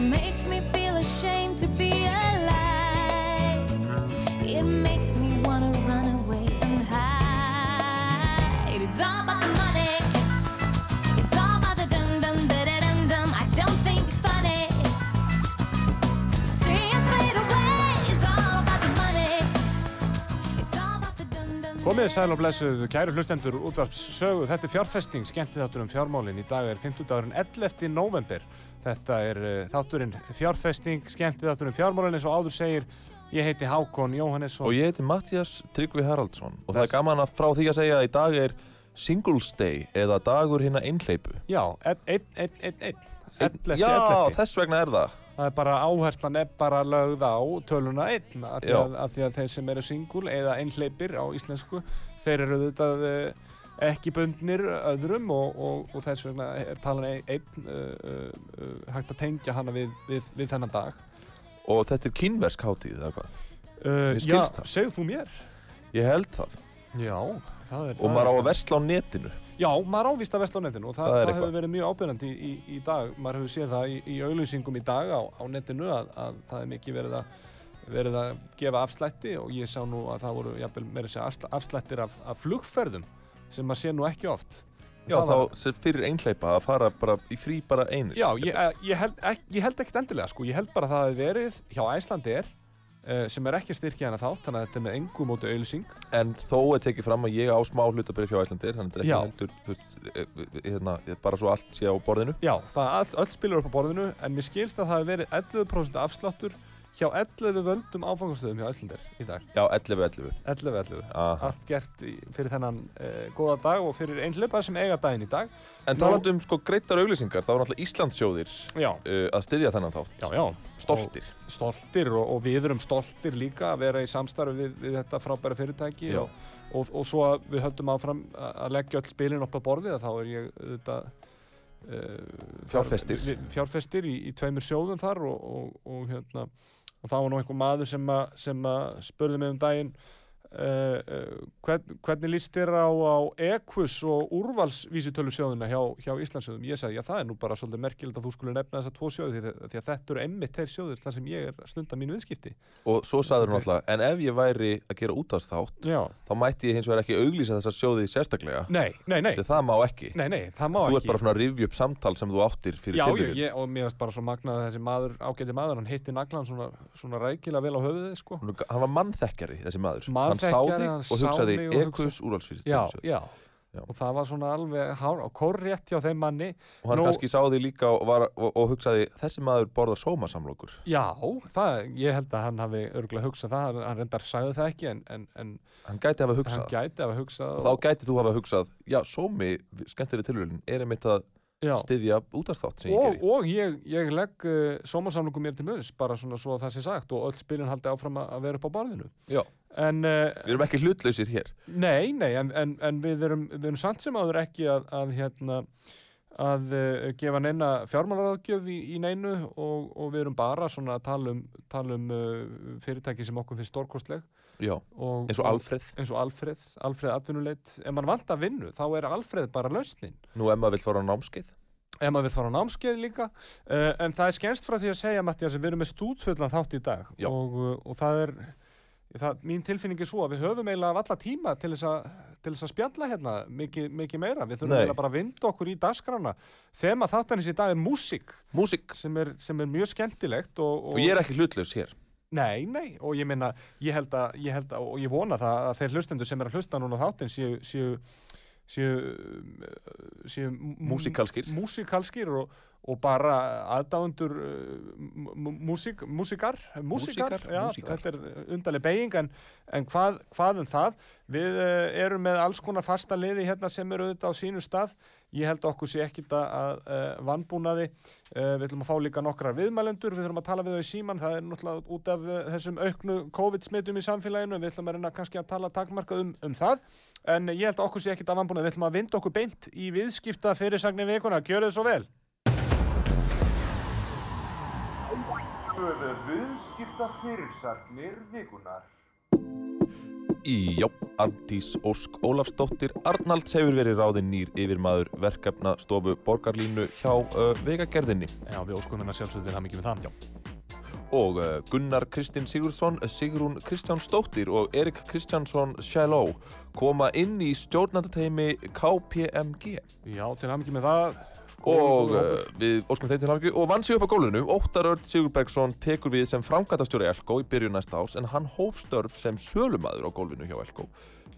Makes me feel ashamed to be alive. It makes me wanna run away and hide. It's all about the money. It's all about the dum dum da da dum dum. I don't think it's funny. To see us fade away is all about the money. It's all about the dum dum. Komið sæl og blessuð, kæru hlustendur útvarps sögu. Þetta er fjárfesting, skemmtið þáttur um fjármálin. Í dag er 50 dagurinn 11. november. Þetta er uh, þátturinn fjárfesting, skemmtið þáttur um fjármálin eins og áður segir. Ég heiti Hákon Jóhannesson. Og ég heiti Mattias Tryggvi Haraldsson og það er gaman að frá því að segja að í dag er Singles Day eða dagur hérna einhleipu. Já, einn, einn, einn, einn, einn. 11. Já, 11. þess vegna er það. Það er bara áherslan er bara lögð á töluna einn af því, að, að þeir sem eru single eða einhleipir á íslensku þeir eru auðvitað uh, ekki bundnir öðrum og, og, og þess vegna er talan ein, einn uh, uh, hægt að tengja hana við, við, við þennan dag. Og þetta er kínversk hátíð eða hvað? Uh, það. segð þú mér. Ég held það. Já, það er Og maður á að versla á netinu. Já, maður ávist að vesla á netinu og það, Það það, hefur verið mjög ábyrgandi í, í, í dag. Maður hefur séð það í, í auglýsingum í dag á, á netinu að, að það er mikið verið að, verið að gefa afslætti og ég sá nú að það voru jafnvel meira afsl- afslættir af, af flugferðum sem maður sé nú ekki oft. Já, þá var- fyrir einhleipa að fara bara í frí bara einir. Já, ég, eh, ég, held, ek, ég held ekkert endilega sko, ég held bara að það hefði verið hjá Æslandir uh, sem er ekki að styrkja hana þátt, þannig að þetta er með engu mótu auglýsing. En þó er tekið fram að ég á smá hlutabyrði hjá Æslandir, þannig að þetta er ekki heldur, eh, hérna, bara svo allt sé á borðinu. Já, það all, öll spilur upp á borðinu en mér skilst að það hefði verið 11% afsláttur hjá 11 völdum áfangastöðum hjá Æslandir í dag. Já, 11-11. 11-11. Aha. Allt gert í, fyrir þennan uh, góða dag og fyrir einhleipa sem eiga daginn í dag. En talandi um sko greittar auglýsingar, þá er náttúrulega Íslandsjóðir uh, að styðja þennan þátt. já, já. Stoltir. Og stoltir og, og við erum stoltir líka að vera í samstarfi við, við þetta frábæra fyrirtæki og, og, og svo að við höldum áfram að leggja öll spilin upp á borðið að þá er ég auðvitað uh, Fjárfestir. fjárfestir í, í tveimur sjóðum þar og, og, og hérna og það var nú einhver maður sem, að spurði mig um daginn hvern, hvernig líst þér á, á ekvus og úrvalsvísitölu sjóðuna hjá, hjá Íslandsjóðum ég sagði, já það er nú bara svolítið merkilegt að þú skulle nefna þessa tvo sjóði því, því að þetta eru emmitt þeir sjóðir þar sem ég er að stunda mínu viðskipti. Og svo sagður hún alltaf, en ef ég væri að gera útastþátt, já, þá mætti ég hins vegar ekki auglýsa þessar sjóði sérstaklega. nei, nei, nei. Það má ekki. nei, nei, það má Þú ert bara svona að rifja upp samtal sem þú áttir fyrir Já, og hann á sá þig og hugsaði og ekus úrvalsfyrir. Já, já, Já. Og það var svona alveg hár, og kórrétt hjá þeim manni. Og hann Nú- kannski sá þig líka og, var, og, og hugsaði, þessi maður borðar sómasamlokur. Já, það, ég held að hann hafi örgulega hugsað það, hann- reyndar sagði það ekki, en, en, en Hann gæti hafa hugsað. gæti hafa hugsað. Og þá gæti þú hafa hugsað, já, sómi, skemmtileg tilvíðin, er einmitt að já. styðja útastþátt sem ég og, geri. og ég, ég legg uh, sómarsamlingum mér til möðus, bara svona svo að það sé sagt og öll spilin haldi áfram að vera upp á barðinu. Já. En uh, Við erum ekki hlutlausir hér. Nei, nei, en, en, en við, erum, við erum samt sem áður ekki að, að, hérna, að uh, gefa neina fjármálaráðgjöf í, í neinu og, og við erum bara svona að tala um, tala um uh, fyrirtæki sem okkur finnst stórkostleg. Já, Og, eins og Alfreð. Eins og Alfreð, Alfreð atvinnuleit. Ef mann vant að vinnu, þá er Alfreð bara lausnin. Nú Emma vill fara á námskeið. Ef maður vil fara á námskeið líka. En það er skemmst frá því að segja, Mattias, við erum með stúdfullan þátt í dag. Og, og það er, það, mín tilfinning er svo að við höfum eiginlega af alla tíma til þess að til þess að spjalla hérna mikið, mikið meira. Við þurfum eiginlega bara að vinda okkur í dagskrána. Þema þáttanins í dag er músík. Sem sem er mjög skemmtilegt og, Og ég er ekki hlutlaus hér. Nei, nei, og ég meina, ég held að, ég held að, og ég vona það að þeir hlustendur sem er að hlusta núna þáttinn séu, séu, séu, séu m- Músíkalskir. músíkalskir og, og bara aðdáendur uh, mú- mú- músík, músíkar, músíkar, Músíkar, já, músíkar. þetta er undarleg beiging en, en hvað, hvað um það? Við uh, erum með alls konar fasta liði hérna sem eru auðvitað á sínu stað. Ég held okkur sé ekkit að, að uh, vannbúnaði uh, við ætlum að fá líka nokkrar viðmælendur, við þurfum að tala við þau í síman það er náttúrulega út af þessum auknu COVID-smitum í samfélaginu, við ætlum að reyna kannski að tala takmarkað um, um það. En ég held okkur sé ekkit að vannbúnaði, við ætlum að vinda okkur beint í viðskipta fyrirsagnir vikuna, gjör vel Viðskipta fyrirsagnir vikunar Í, já, Arndís Ósk Ólafsdóttir Arnalds hefur verið ráðinn nýr yfirmaður verkefna stofu borgarlínu hjá uh, vegagerðinni. Já, við óskum hennar sjálfsögðu til það mikið með það Já, og uh, Gunnar Kristinn Sigurðsson, Sigrún Kristjánsdóttir og Erik Kristjánsson Sjæló koma inn í stjórnandateimi KPMG Já til það mikið með það og hópur. við óskum þeim til hamingju og vann sig upp á gólfinu Óttar Örd Sigurbergsson tekur við sem framkvæmtastjóri Elko í byrjun næsta ás en hann hóf störf sem sölumadur á gólfinu hjá Elko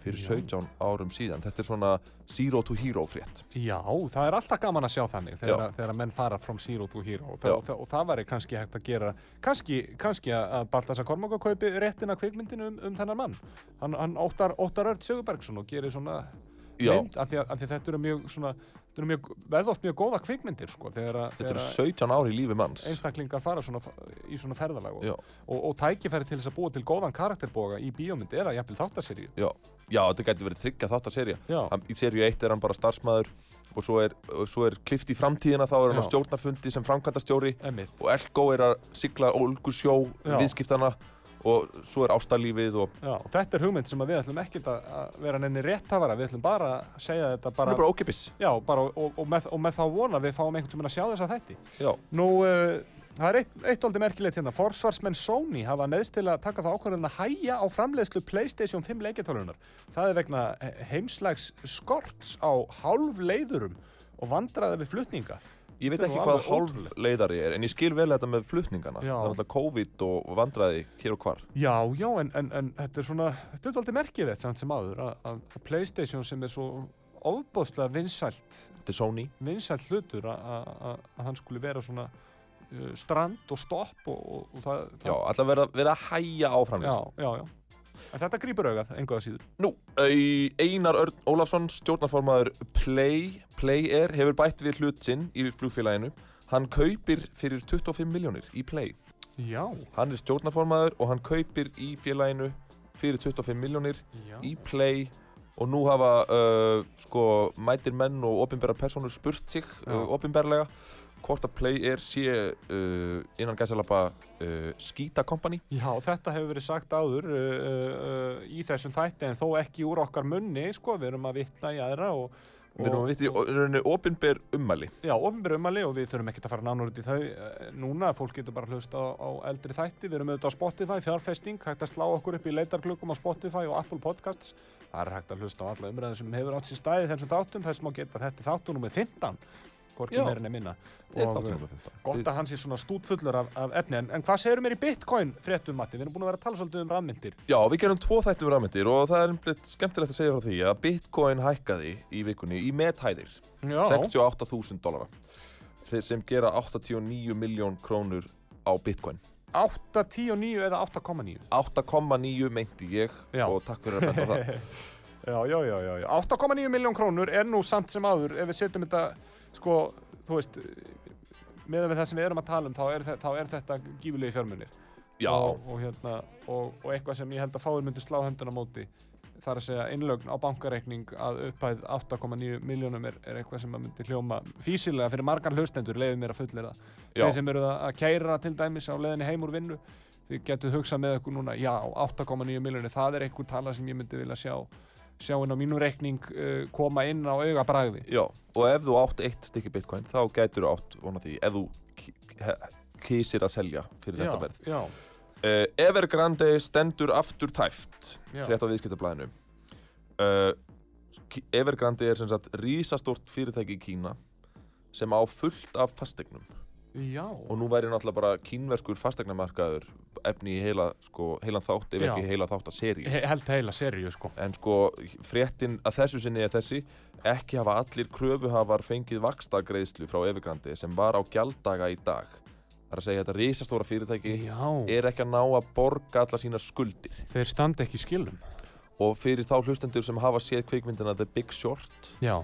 fyrir Já. 17 árum síðan þetta er svona zero to hero frétt Já, það er alltaf gaman að sjá þannig þegar, Já. þegar menn fara from zero to hero og, og, og það væri kannski hægt að gera kannski, kannski að Baltasar Kormáka kaupi réttina kvikmyndinu um, um þennan mann hann, hann óttar, óttar Örd Sigurbergsson og gerir svona. Mynd af því, að, af því að þetta eru mjög svona þetta eru mjög, verða oft mjög góða kvikmyndir sko, þegar, að- þetta eru þegar 17 ári í lífi manns. einstaklingar fara svona, í svona ferðalag og, og, og tækifæri til þess að búa til góðan karakterboga í bíómynd eða jafnvel þáttaseríu. Já, já þetta getur verið tryggja þátt að serja Já, Í serju 1 er hann bara starfsmæður og svo er, og svo er klift í framtíðina þá er hann á Já. stjórnarfundi sem framkvæmtastjóri og Elko er að sigla ólgu sjó viðskiptana og svo er ástarlífið og Já, og þetta er hugmynd sem við ætlum ekkert að vera nenni rétthafara, við ætlum bara að segja þetta bara, er bara ókipis já, bara og, og, með, og með þá vona við fáum einhvern tímann að sjá þessa þætti. Já, Nú, uh, það er eitt, eitt aldrei merkilegt hérna, forsvarsmenn Sony hafa neðst til að taka það ákvörðin að hæja á framleiðslu PlayStation 5 leikjartólunar. Það er vegna heimslægs skorts á hálfleiðurum og vandræða við flutninga. Ég veit ekki hvað hálf leiðari er en ég skil vel þetta með flutningana. Já. það er alltaf COVID og vandræði hér og hvar. Já, já, en, en, en þetta er svona, þetta er aldrei merkilegt samt sem áður að, að að PlayStation sem er svo ofbóðslega vinsælt vinsælt hlutur að- hann skuli vera svona uh, strand og stopp og, og, og það, Já, það alltaf verið að- verið að hæja á já, framlýslu já, já. En þetta grýpur augað, enguða síður. Nú, Einar Örn Ólafsson, stjórnarformaður Play, Play Air hefur bætt við hlut sinn í flugfélaginu. Hann kaupir fyrir 25 miljónir í Play. Já, Hann er stjórnarformaður og hann kaupir í félaginu fyrir 25 miljónir í Play og nú hafa uh, sko mætir menn og opinbæra personur spurt sig uh, opinbærlega hvort að Play Air sé uh, innan gæsalappa uh, skýta kompani. Já, þetta hefur verið sagt áður uh, uh, uh, í þessum þætti en þó ekki úr okkar munni, sko, við erum að vitna í aðra og, Við erum að vita í rauninni opinber ummæli. Já, ofinbjörn umali og við þurfum ekkert að fara nánur út í þau eh, núna, fólk getur bara hlust á, á eldri þætti, við erum auðvitað á Spotify, fjárfesting, hægt að slá okkur upp í leitarklukkum á Spotify og Apple Podcasts, það er hægt að hlusta á alla umræðum sem hefur átt sér staði þessum þáttum, þess má geta þetta er þáttum nummer 15, hvorki meira en minna er og þáttur nummer 15. gott að hann sé svona stútfullur af, af efni, en, en hvað segir mér í Bitcoin fréttum, Matti, við erum búin að vera að tala svolítið um rafmyndir Já, við gerum tvo þættum rafmyndir og það er einmitt skemmtilegt að segja frá því að Bitcoin hækkaði í vikunni í methæðir, Já, 68.000 dólara, sem gera 89 miljón krónur á Bitcoin. 8, 10 og 9 eða 8,9 8,9 meinti ég Já. og takk fyrir að benda á það. Já, já, já, já, já. 8,9 miljón krónur er nú samt sem áður ef við setjum þetta, sko, þú veist, með við það sem við erum að tala um, þá er, þá er þetta gífulegi fjármunir. Já, Og, og, hérna, og, og eitthvað sem ég held að fáir myndu slá hönduna á móti, þar að segja innlögn á bankareikning að upphæð 8,9 miljónum er, er eitthvað sem að myndi hljóma físilega fyrir margar hlustendur, leiðið mér að fullera. Þeir sem eru að kæra til dæmis á leiðinni heim úr vinnu, þið getur hugsað með ykkur núna, já, 8,9 miljónir, það er einhver tala sem ég myndi vilja sjá sjá inn á mínu reikning uh, koma inn á auga bragði. já. Og ef þú átt eitt stykki Bitcoin, þá gætur þú átt vona því, ef þú kísir að selja fyrir þetta verð. Já, Uh, Evergrande stendur aftur tæft, já, frétt á viðskiptablaðinu. Uh, Evergrande er sem sagt rísastórt fyrirtæki í Kína sem á fullt af fastegnum Já. og nú væri náttúrulega bara kínverskur fastegnamarkaður efni í heila, sko, heilan þátt ef Já. ekki heila þátt að seri He held heila seríu, sko. en sko fréttin að þessu sinni er þessi ekki hafa allir kröfuhafar fengið vakstagreiðslu frá Evergrandi sem var á gjalddaga í dag það er að segja þetta risastóra fyrirtæki Já. er ekki að ná að borga alla sínar skuldir Þeir standa ekki í skilum. og fyrir þá hlustendur sem hafa séð kvikmyndina The Big Short Já.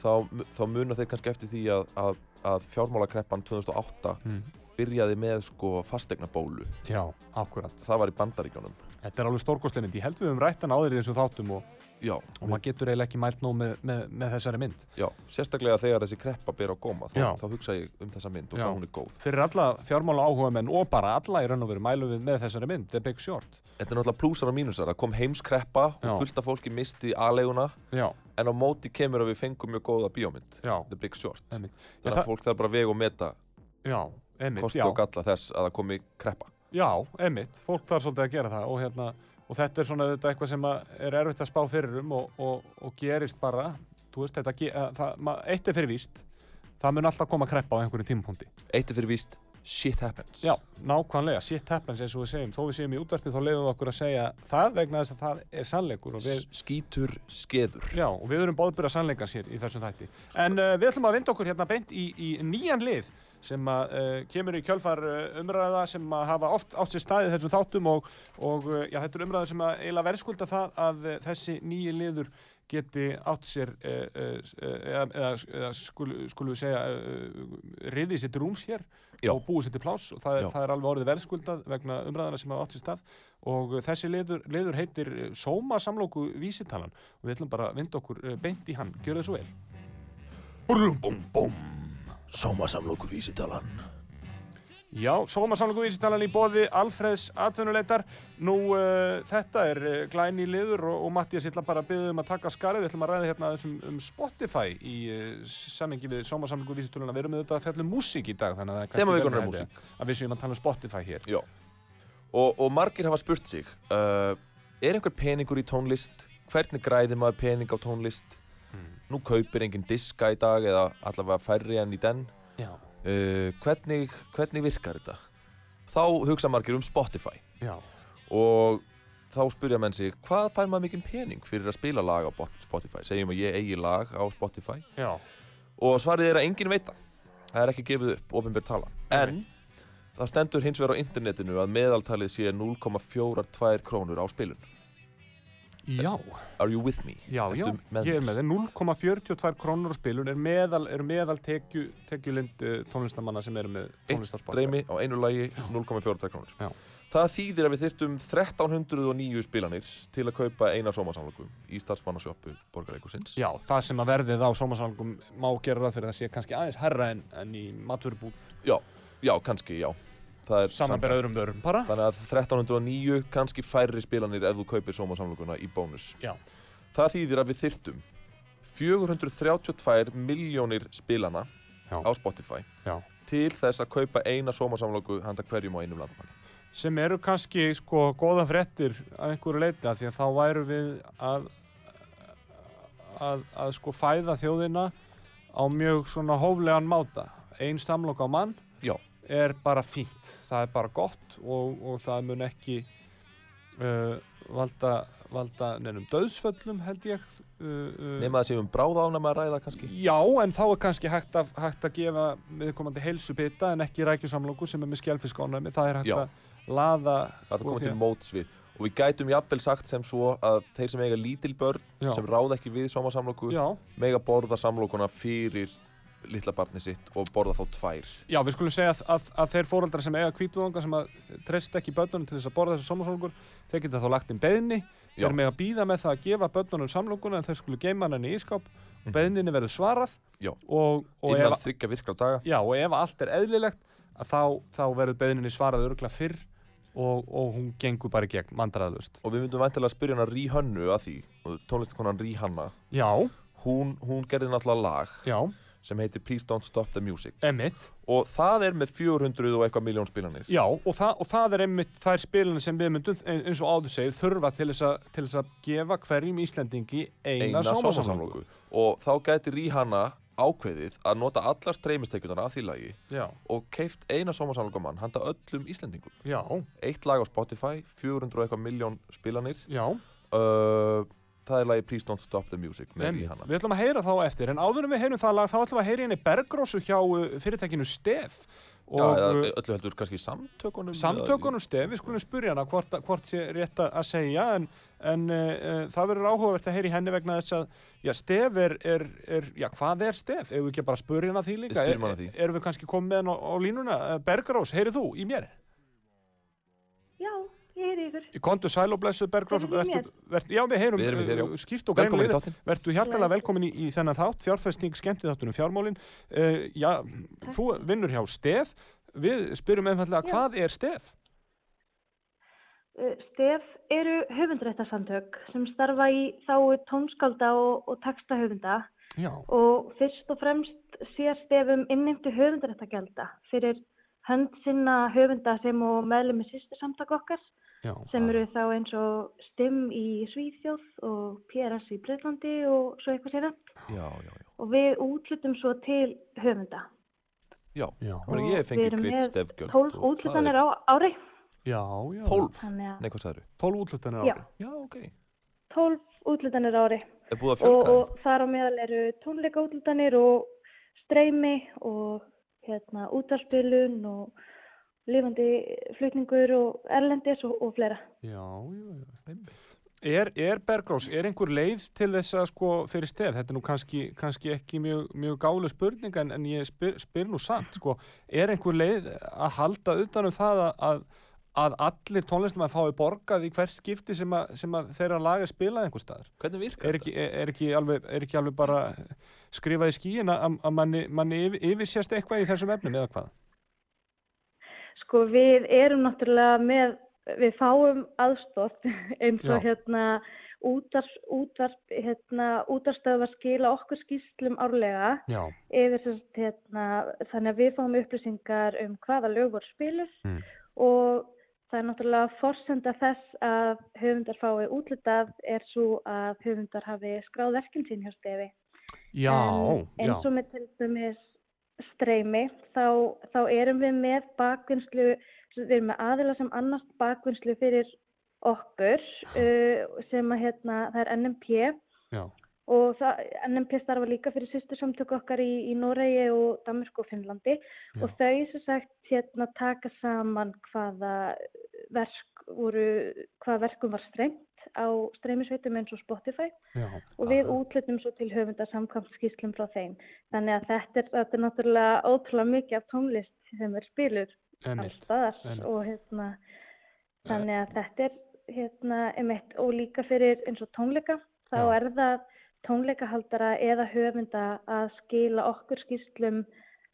þá, þá muna þeir kannski eftir því að, að, að fjármálakreppan 2008 Mm. byrjaði með sko fastegnabólu Já, akkurat. það var í bandaríkjónum Þetta er alveg stórkostlega mynd. Ég held við höfum rætt hann áður í þessum þáttum og, já, og maður getur eiginlega ekki mælt nóg með, með, með þessari mynd. já, sérstaklega þegar þessi kreppa ber á góma þá, þá hugsa ég um þessa mynd og hvað hún er góð. Fyrir alla fjármála áhuga menn og bara alla í raun og veru mælum við með þessari mynd, The Big Short. Þetta er náttúrulega plúsar og mínusar, það kom heimskreppa og fullt af fólki misti aðleguna en á móti kemur að við fengum mjög góða bíómynd já, The Big Short. Þannig það- að fólk þarf bara að vega og meta Já, kosti og galla þess að það komi kreppa. Já, einmitt, fólk þarf svolítið að gera það og, hérna, og þetta er svona þetta eitthvað sem að er erfitt að spá fyrir um og, og, og gerist bara, veist, þetta, að það, eitt er fyrir víst, það mun alltaf koma kreppa á einhverjum tímapunkti. Eitt er fyrir víst, shit happens. Já, nákvæmlega, shit happens eins og við segjum, þó við segjum í útvarpið þá leiðum við okkur að segja það vegna þess að það er sannleikur við, Skítur skeður. Já, og við erum bóðbyrja sannleikans hér í þessum þætti. En uh, við ætlum að vinda okkur hérna beint í, í nýjan lið sem að uh, kemur í kjölfar uh, umræða sem að hafa oft átt sér staðið þessum þáttum og, og uh, já, þetta er umræða sem að eiginlega verðskulda það að þessi nýji liður geti átt sér eða, eða, eða skulu, skulum við segja riðið sér rúms hér Já. og búið sér til pláss. Og það er, það er alveg orðið verðskuldað vegna umræðana sem hafa átt sér stað. Og þessi liður, liður heitir Sóma samlóku vísitalan. Og við ætlum bara að vinda okkur beint í hann, gjör það svo vel. Búm, búm, búm Sómasamlóku vísitalan Já, sómasamlingu vísitalan í bóði Alfreðs atvinnuleitar. Nú, uh, þetta er uh, glæni liður og, og Mattias, ég ætla bara að byggja um að taka skarið. Við ætlum að ræða hérna aðeins um, um Spotify í uh, samengi við sómasamlingu vísitaluna. Við erum auðvitað að fjalla um músík í dag, þannig að það er kannski er hæfi músík. Að við séum að tala um Spotify hér. Já og, og margir hafa spurt sig uh, Er einhver peningur í tónlist? Hvernig græðir maður pening á tónlist? Nú kaupir enginn diska í dag eða allavega færri enn í den. Uh, hvernig, hvernig virkar þetta? Þá hugsa margir um Spotify. Já. og þá spurja menn sig hvað fær maður mikinn pening fyrir að spila lag á Spotify? Segjum að ég eigi lag á Spotify. Já. og svarið er að enginn veit það. Það er ekki gefið upp, ofinbjörn tala. En það stendur hins vegar á internetinu að meðaltalið sé 0,42 krónur á spilun Já. Are you with me? Já, já, Ertu með ég er með þeim 0,42 krónur á spilun er meðal, er meðal tekju, tekjulind uh, tónlistamanna sem eru með Eitt tónlist á Spotify. streymi á einu lagi 0,42 krónur Já. Það þýðir að við þyrftum 1309 spilanir til að kaupa eina sómasamlöku í starfsmannasjópu borgarleikusins Já, það sem að verðið á sómasalgum má gera ráð fyrir að það sé kannski aðeins herra en, en í matvörubúð Já, já, kannski, já Er samkvæmt. öðrum vörum bara. Þannig að 1309 kannski færri spilanir ef þú kaupir sómasamlökuna í bónus Já. Það þýðir að við þyrftum 432 miljónir spilana Já. á Spotify Já. til þess að kaupa eina sómasamlöku handa hverjum á einum landmanni Sem eru kannski sko góða fréttir að einhverju leiti að því að þá væru við að, að, að sko fæða þjóðina á mjög svona hóflegan máta. Einn samlokk á mann. Er bara fínt. Það er bara gott og, og það mun ekki uh, valda, valda nefnum döðsföllum held ég. Uh, uh, Nefna það séum bráðána að ræða kannski Já, en þá er kannski hægt að, hægt að gefa viðkomandi heilsubita en ekki rækjusamlokur sem er með skjálfiskónami. Það er hægt Já. að laða... Það er komið til að- móts við og við gætum jafnvel sagt sem svo að þeir sem eiga lítil börn Já. sem ráða ekki við sómasamlöku Já, mega borða samlokuna fyrir litla barni sitt og borða þá tvær já, við skulum segja að, að, að þeir fóreldrar sem eiga kvítuðunga sem að treyst ekki börnunum til þess að borða þessu samlokur, þeir geta þá lagt inn Já. þeir með að býða með það að gefa börnunum samlokuna en þeir skulu geima hann í ískáp, Mhm. beðninni verður svarað Já. og, og, innan þryggja virkra daga já, og ef allt er eðlilegt að þá, þá verður beðninni svarað örgla fyrr og, og hún gengur bara í gegn, mandræðlust. og við myndum væntilega að spyrja hana Ríhönnu að því og tónlistakonan Ríhanna Já, hún, hún gerði náttúrulega lag já, sem heitir Please Don't Stop the Music emitt. og það er með 400 og eitthvað miljón spilanir Já, og, það, og það er einmitt þær spilinu sem við myndum, ein- eins og áður segir, þurfa til þess, að, að gefa hverjum Íslendingi eina, eina sómasamloku og þá gæti Ríhanna ákveðið að nota allar streymistekjurnar af því lagi Já, og keift eina sómarsálgamann handa öllum Íslendingum. já, Eitt lag á Spotify, 400 og eitthvað miljón spilanir. já. Uh, það er lagi Please Don't Stop the Music. Rihanna. Við ætlum að heyra þá eftir, en áður en við heyrum það lag, þá ætlum við að heyra henni Bergrósu hjá uh, fyrirtækinu Stef. Já, uh, öllu heldur kannski samtökunum. samtökunum Stef, við skulum spurja hana hvort, hvort sé rétt að segja, en, en uh, uh, það verður áhugavert að heyra í henni vegna þess að, já, Stef er, er, er já, hvað er Stef? Ef við ekki bara spurja hana því líka? Spyrjum Er-. Erum við kannski komið með henni á, á línuna? Bergrós, heyrið þú í mér? Heyri ykkur. Í kontu sæl og blessu Bergrós, já, við heyrum uh, skýrt og Velkomin í greinilega. þáttinn. Vertu hjartalega velkomin í, í þennan þátt, fjárfæstning skemmtið þáttunum fjármálin. Uh, já, þú vinnur hjá Stef. Við spyrjum einfallega, Já. hvað er Stef? Uh, Stef eru höfundrættarsamtök sem starfa í þáu tónskálda og, og textahöfunda Já, og fyrst og fremst sér Stef um innheimtu höfundrættargjalda fyrir hönd sinna höfunda sem og meðlumi sýstursamtak okkar já. sem eru þá eins og STIM í Svíþjóð og PRS í Breitlandi og svo eitthvað sér og við útlutum svo til höfunda. Já, Já, Og ég greitt með stefgjöld. 12 útlutanir á ári. já, já. 12? Þannig að Nei, hvað sagður? 12 útlutanir Já. ári. Já, ok. 12 útlutanir á ári. Er og, og þar á meðal eru tónleikaútlutanir og streymi og hérna, útarspilun og lifandi flutningur og erlendis og, og fleira. Já, já, já. Er, er Bergrós, er einhver leið til þess að sko fyrir stef, þetta er nú kannski, kannski ekki mjög, mjög gálu spurning en, en ég spyr, spyr nú samt, sko, er einhver leið að halda utanum það að, að, að allir tónlistum að fái borgað í hvert skipti sem, að, sem að þeirra lag er spilað einhver staðar? Hvernig virkar Er ekki, er, er ekki, alveg, er ekki alveg bara skrifað í skíin að, að manni, manni yfir, yfirsjast eitthvað í þessum efnum eða hvað? Sko við erum náttúrulega með, við fáum aðstótt eins og Já. hérna útvarp, hérna, útarstöðvar skila okkur skýslum árlega Já, yfir sérst, hérna, þannig að við fáum upplýsingar um hvaða lög voru spilur Mm. og það er náttúrulega forsenda þess að höfundar fái útlitað er svo að höfundar hafi skráð verkinn sín hjá stefi. já, en já, eins og með til dæmis streymi þá, þá erum við með bakvinnslu, við erum með aðila sem annast bakvinnslu fyrir okkur uh, sem að hérna, það er NMP já, og það, NMP starfa líka fyrir sýstursamtök okkar í, í Noregi og Danmörku og Finnlandi. Já. og þau sem sagt hérna taka saman hvaða verk voru, hvaða verkum var strengt á streymisveitum eins og Spotify já. og við útlutum svo til höfunda samkvæmt skýslum frá þeim. Þannig að þetta er, þetta er náttúrulega ótrúlega mikið af tónlist sem er spiluð alls Einmitt. staðar einmitt. og hérna þannig að þetta er hérna einmitt og líka fyrir eins og tónleika þá Já. er það tónleikahaldara eða höfunda að skila okkur skýslum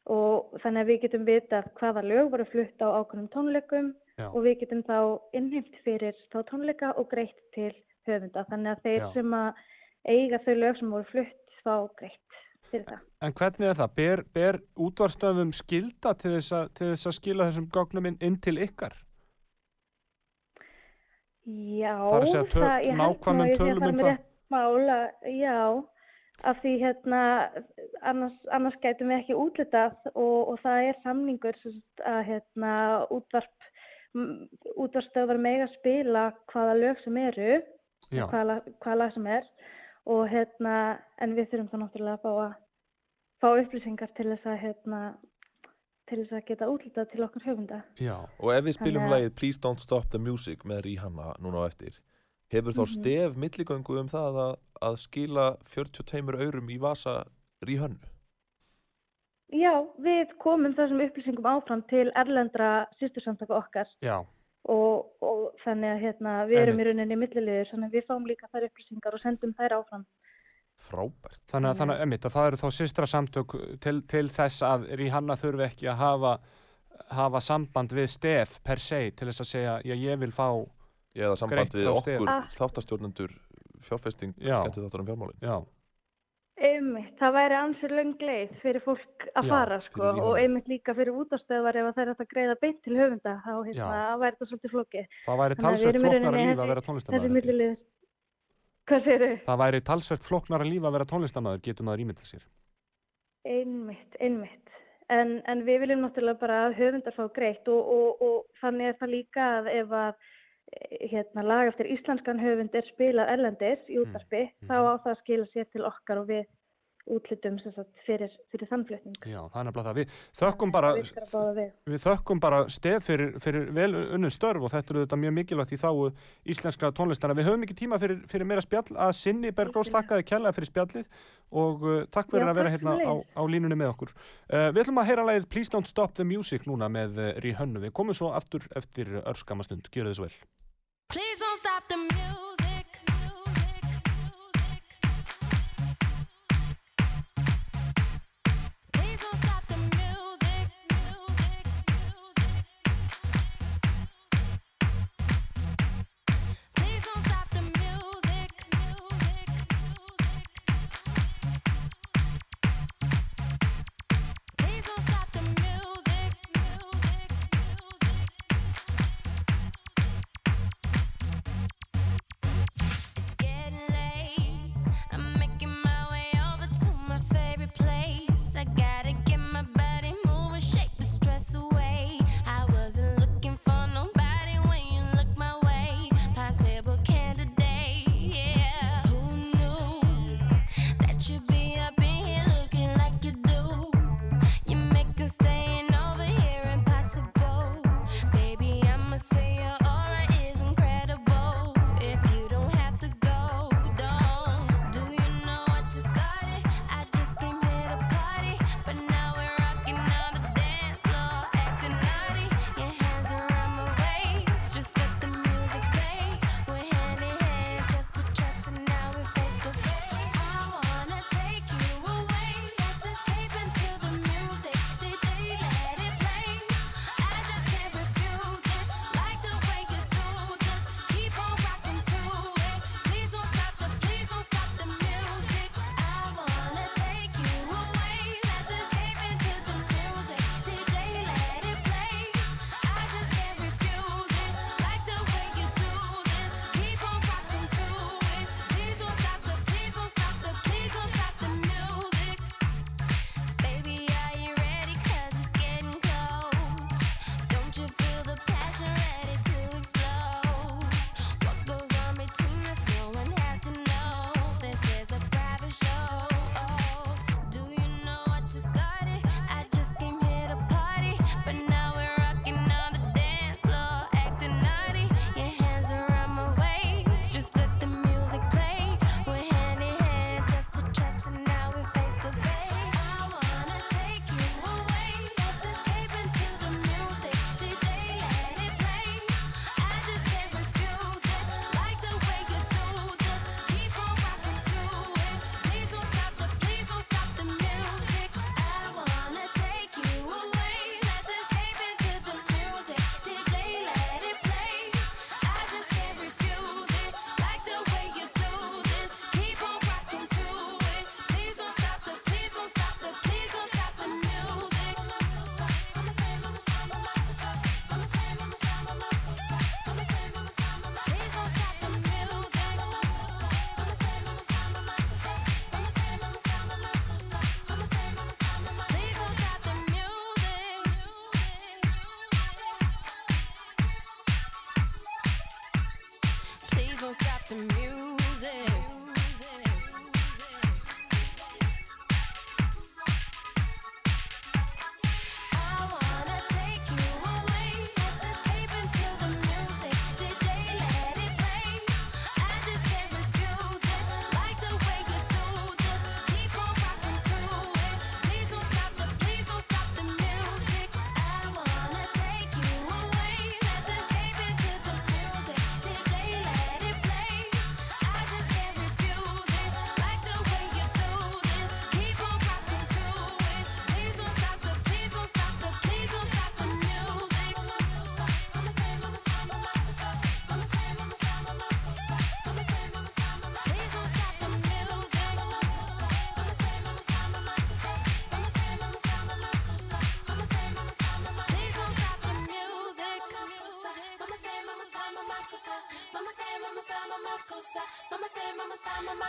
og þannig að við getum vitað hvaða lög voru flutt á ákveðnum tónleikum Já. og við getum þá innheimt fyrir þá tónleika og greitt til höfunda þannig að þeir Já. sem að eiga þau lög sem voru flutt fá greitt fyrir það. En hvernig er það? Ber, ber útvarstöðum skilda til þess, að, til þess að skila þessum gögnum inn, til ykkar? Já, Það er að segja töl- það, nákvæmum tölum um það? mála, já, af því hérna, annars, annars gætum við ekki útlitað og, og það er samningur að hérna, útvarp, útvarpstöðvar mega spila hvaða lög sem eru, hvaða, hvaða lag sem er og hérna, en við þurfum þá náttúrulega að fá að fá upplýsingar til þess að hérna, til þess að geta útlitað til okkur höfunda. já, Og ef við spilum lagið Please Don't Stop the Music með Rihanna núna á eftir, hefur þá Mhm. stef milligöngu um það að, að skila 42 aurum í vasa Rihannu? Já, við komum þessum upplýsingum áfram til erlendra sýstursamtaka okkar já, og, og þannig að hérna, við erum í Einmitt. rauninni milliliður, þannig að við fáum líka þær upplýsingar og sendum þær áfram. Frábært. þannig að, Þannig emitt, að það eru þá systra samtök til, til þess að Rihanna þurfi ekki að hafa, hafa samband við stef per se til þess að segja, já ég vil fá, Eða samband Greitt við frá okkur Stef. Ah. þáttastjórnendur fjárfesting Já. skemmtið þáttur um fjármálin. já, Einmitt, það væri ansið löng leið fyrir fólk að Já, fara sko og einmitt líka fyrir útastöðvar ef að þær ætta að greiða beint til höfunda þá hérna, væri þetta svolítið flókið. það væri talsvert flóknara líf að vera tónlistamæður hvað segir þau? það væri talsvert flóknara líf að vera tónlistamæður getur maður ímyndað sér Einmitt, einmitt. En, en við viljum náttúrulega bara að höfundar fá greitt og, og, og þannig er það líka að ef að hérna, lag eftir íslenskan höfund er spilað erlendis í útvarpi, þá á það að skila sér til okkar og við útlutum fyrir, fyrir þannflutning. Já, það nefnilega það. Við þökkum bara, að báða við. við þökkum bara stef fyrir, fyrir vel unnum störf og þetta eru þetta mjög mikilvægt í þáu íslenska tónlistana. Við höfum ekki tíma fyrir, fyrir meira spjall að sinni Bergrós þakkaði kjallaði fyrir spjallið og uh, takk fyrir Já, að vera hérna á, á línunni með okkur. Uh, við ætlum að heyra lagið Please Don't Stop the Music núna með uh, Rihönnu. Við komum svo aftur eftir örskamastund. Gjöru þið svo vel.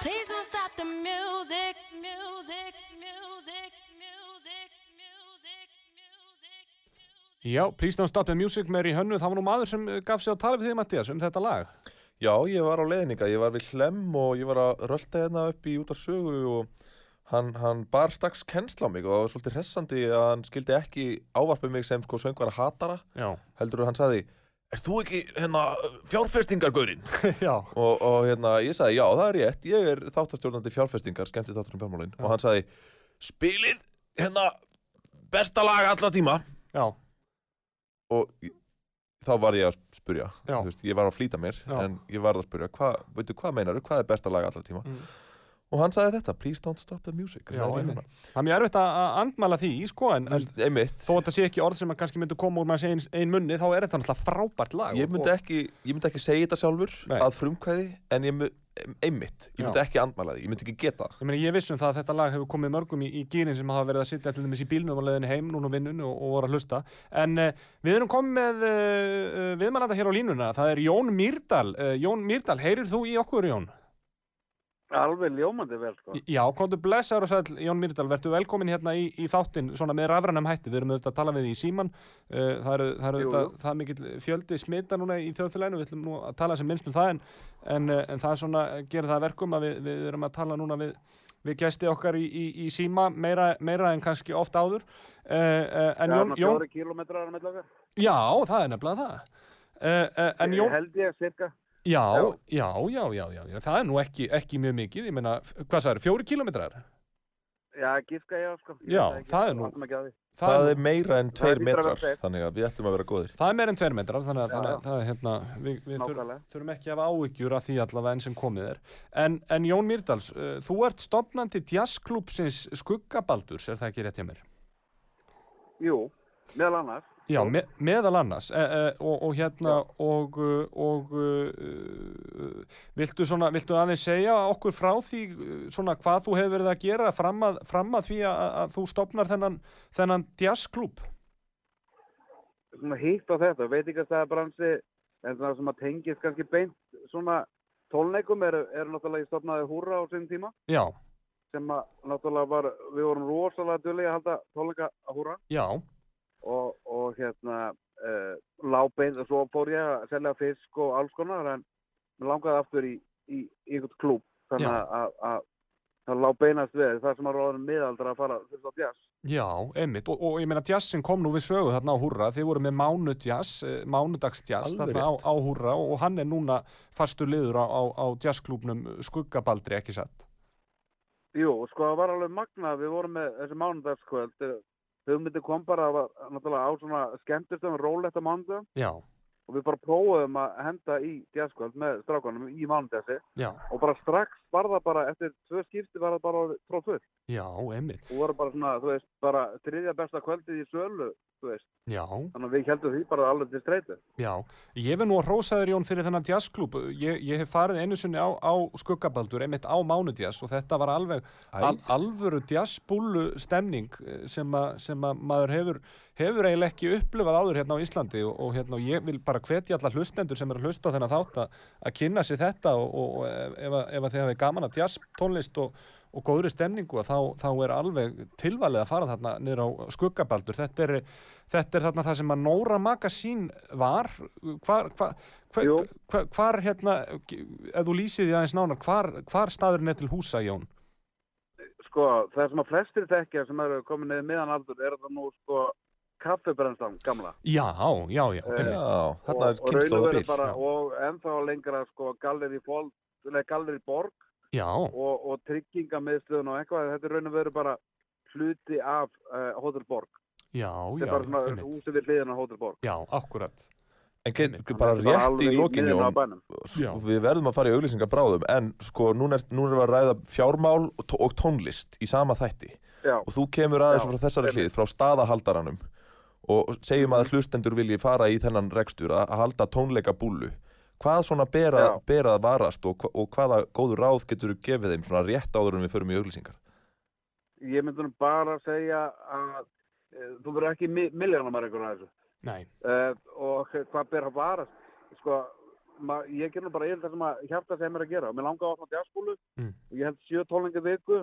Please don't stop the music, music, music, music, music, music. Já, Please Don't Stop the Music með í hönnu, það var nú maður sem eh, gaf sig á tala við þig, Mattias, um þetta lag. Já, ég var á leiðninga, ég var við hlem og ég var að rölda hérna upp í út af sögu og hann, hann bar strax kennsla á mig og það var svolítið hressandi að hann skildi ekki ávarpið mig sem sko söngvara hatara Já. heldur hann sagði Er þú ekki hérna fjárfestingargaurinn? Já. og, og hérna ég sagði já það er rétt, ég er þáttastjórnandi fjárfestingar, skemmti þáttur um fjármálin og hann sagði spilið hérna besta lag alla tíma Já. og þá var ég að spurja. Þú veist, ég var að flýta mér Já. en ég var að spurja, hva, veitu hvað meinar hvað er besta lag allra tíma Mm. Og hann sagði þetta, please don't stop the music Já. Það er mjög erfitt að andmæla því, sko, en, en þó að þetta sé ekki orð sem að kannski myndu koma úr manns ein, ein munni, þá er þetta náttúrulega frábært lag. ég myndi, ekki, ég myndi ekki segja þetta sjálfur Nei. að frumkvæði en ég mu- einmitt, ég myndi Já. ekki andmæla því ég myndi ekki geta það Ég meina, ég viss um það að þetta lag hefur komið mörgum í, í gýrin sem hafa verið að sitja til dæmis í bílnum og leiðinni heim núna á vinnunni og, og voru að hlusta. En uh, við erum komið með uh, viðmælanda hér á línuna. Það er Jón Mýrdal. Uh, Jón Mýrdal, heyrir þú í okkur, Jón? Alveg ljómandi vel, sko. Já, komdu blessaður og sæl, Jón Mýrdal, verður velkomin hérna í, í þáttinn svona með rafrænum hætti. Við erum auðvitað að tala við í síman. Uh, það eru, auðvitað, það er mikill fjöldi smita núna í þjóðfélaginu. Við ætlum nú að tala sem minnst um það en, en, uh, en það er svona, gerir það að verkum að við, við erum að tala núna við, við gæsti okkar í, í, í síma meira, meira en kannski oft áður. Uh, en Já, Jón, Jón, fjóri kílómetrar á milli okkar. já, það er nefnilega það. En Jón, Held ég, cirka. Já, já. já, já, já, já, já, það er nú ekki, ekki mjög mikið. Ég meina, hvað sagður, fjóri kílómetrar? Já, gíska ég á, sko. Já, það er nú- það, er meira en Það tveir metrar þannig að við ættum að vera góðir Það er meir en tveir metrar, þannig að, Já, þannig já. að það er hérna, við, við þurfum, ekki að hafa áhyggjur af því allavega enn sem komið er. En, en Jón Mýrdals, uh, þú ert stopnandi jazzklúpsins Skuggabaldurs, er það ekki rétt hjá mér? Jú, meðal annars. Já, me, meðal annars, e, e, og, og hérna, og, uh, og uh, viltu, svona, viltu aðeins segja okkur frá því svona hvað þú hefur verið að gera fram að, fram að því að, að þú stopnar þennan, þennan jazzklúb? Svona hitt á þetta, veitingastæðabransi, en það sem að tengist kannski beint svona tólneikum eru er náttúrulega í stofnaði húra á sinn tíma. Já, Sem að náttúrulega var, við vorum rosalega dulli að halda tólneika að húra. já, og, og hérna uh, lábein og svo fór ég að selja fisk og alls konar en mér langaði aftur í, í, í einhvern klúb þannig að, að, að það lá beinast við það sem að ráðum miðaldra að fara til það jazz Já, einmitt, og, og ég meina jazzin kom nú við sögu þarna á Húrra, þið voru með mánudjazz, eh, mánudagsjazz Alveg þarna á, á Húrra og, og hann er núna fastur liður á, á, á jazzklúbnum Skuggabaldri, ekki satt? Jú, sko það var alveg magnað við vorum með þessi mánudagskvöld hugmyndi kom bara að náttúrulega á svona skemmtistum róletta Já, og við bara prófum að henda í jazzkvöld með strákanum í mánudagsi já, og bara strax var það bara eftir tvö skipti var það bara tróðfull já, einmitt, og voru bara svona, þú veist, bara þriðja besta kvöldið í sölu, þú veist, já, þannig að við heldum því bara alveg til streytu. já. Ég verð nú að hrósaður Jón fyrir þennan jazzklúb, ég, ég hef farið einu sinni á, á Skuggabaldur, einmitt á mánudjazz og þetta var alveg al, alvöru jazzbúlu stemning eh, sem, a, sem að maður hefur, hefur eiginlega ekki upplifað áður hérna á Íslandi. Og, og hérna og ég vil bara hvetja alla hlustendur sem er að hlusta á þennan þátt að, að kynna sér þetta og, og, og ef, ef, að- ef að þið hafið gaman að jazz tónlist og, og góðri stemningu þá, þá er alveg tilvalið að fara þarna niður á skuggabaldur þetta er, þetta er þarna það sem að Nóra Magasín var hvar, hvar, hvar, hvar, hvar hérna ef þú lýsið því aðeins nánar hvar, hvar staðurinn er til húsa Jón Sko, það sem að flestir þekkja sem eru komin niður miðan aldur er það nú, sko, kaffibrennslan gamla. Já, já, já, Eh, einmitt. Já, þarna er og, og raun og bíl bara, Já. og ennþá lengra, sko, galleri fólk, nei, galleri borg og, og tryggingamiðstöðun og eitthvað, þetta er raun og veru bara hluti af uh, Hotel Borg. já, Þetta já, er bara svona húsi við hliðina á Hotel Borg. Já, akkurat. En get, bara rétt í lokin miðjunni á Jón bænum. Já. Við verðum að fara í auglýsingar bráðum En sko, núna er, núna er við að ræða fjármál og, tó- og tónlist í sama þætti Já, Og þú kemur aðeins Já, frá þessari hlið, frá staðahaldaranum Og segjum að hlustendur vilji fara í þennan rekstur að, að halda tónleika búlu Hvað svona bera, Já. bera að varast og, og hvaða góður ráð getur þú gefið þeim svona rétt áður en við förum í auglýsingar? ég myndi bara að segja að uh, þú verður ekki mi milljónumar einhvern að þessu. Nei, Uh, og hvað ber að varast sko, ma, ég ger nú bara yfir það sem að hjarta sem er að gera og mér langar að opna djaspúlu Mm. og ég held sjö tólingi viku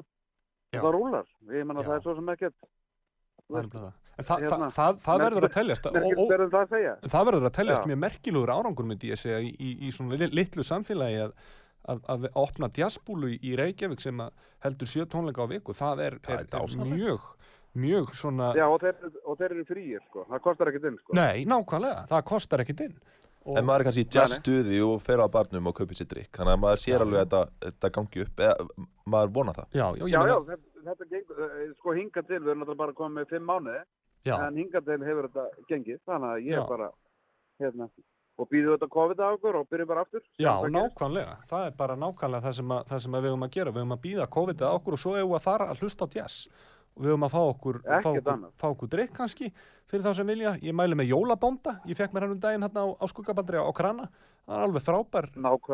Já. og það rúlar ég menna það er svo sem ekkert Það er nefnilega það. Það, Hérna, það, það, verður að teljast ó, verður það að segja? það verður að teljast mjög merkilegur árangur myndi ég segja í, í, í svona li- litlu samfélagi að, að, að opna jazzbúlu í, Reykjavík sem að heldur sjö tónleika á viku. Það er, Það er er, er mjög mjög svona já og þeir, og þeir eru fríir sko. Það kostar ekkert inn sko. Nei, nákvæmlega, það kostar ekkit inn. Og, En maður er kannski í jazzstuði og fer á barnum og kaupir sér drikk Þannig að maður sér Já, alveg að þetta, þetta gangi upp. Eða maður vona það. Já, já, já, já, þetta, þetta gengur, eh, sko hingað til, við erum náttúrulega bara komið með fimm mánuði, já, en hingað til hefur þetta gengið, þannig að ég er bara, hérna, og býðum þetta COVID á okkur og byrjum bara aftur. já, nákvæmlega. Það er bara nákvæmlega það sem, að, það sem við höfum að gera. Við höfum að býða COVID að okkur og svo hefum við að fara að hlusta á jazz. Og við höfum að fá okkur, fá okkur, okkur drikk kannski fyrir þá sem vilja, ég mæli með jólabónda ég fekk mér hann um daginn hérna á, á skuggabandri á krana, það er alveg frábær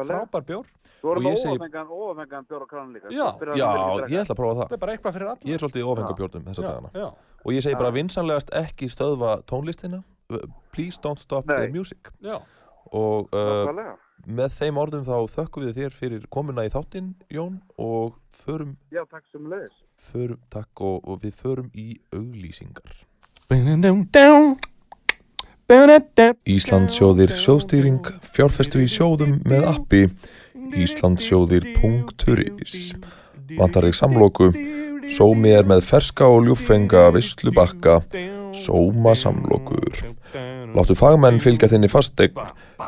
frábær bjór, Svo erum óafengan, óafengan bjór og krann líka. Já. að Já, ég ætla að prófa þetta það er bara eitthvað fyrir alla Ég er svolítið í ofenga Já. bjórnum þessa já, dagana já, Og ég segi bara vinsanlegast ekki stöðva tónlistina Please don't stop Nei. the music já, Og uh, Nákvæmlega. með þeim orðum þá þökkum við þér fyrir komuna í þáttinn Jón Og förum, Já, takk sem leiðis. förum takk og, og við förum í auglýsingar Íslandsjóðir sjóðstýring fjárfestu í sjóðum með appi. Íslandsjóðir.is Vantar þig samloku. Sómi er með ferska og ljúffenga vislubakka Sóma samlokur. Láttu fagmenn fylgja þinni fastegn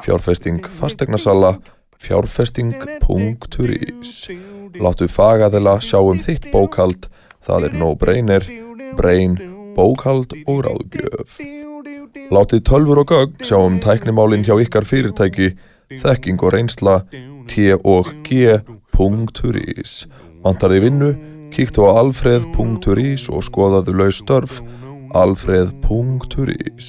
Fjárfesting fastegnasala Fjárfesting.is Láttu fagaðela sjá um þitt bókald Það er no brainer Brain, bókald og ráðgjöf Látið tölfur og gögn sjá um tæknimálin hjá ykkar fyrirtæki Þekking og reynsla T&G.is Vantar þið vinnu? Kíktu á alfreð.is og skoðaðu laus störf alfreð.is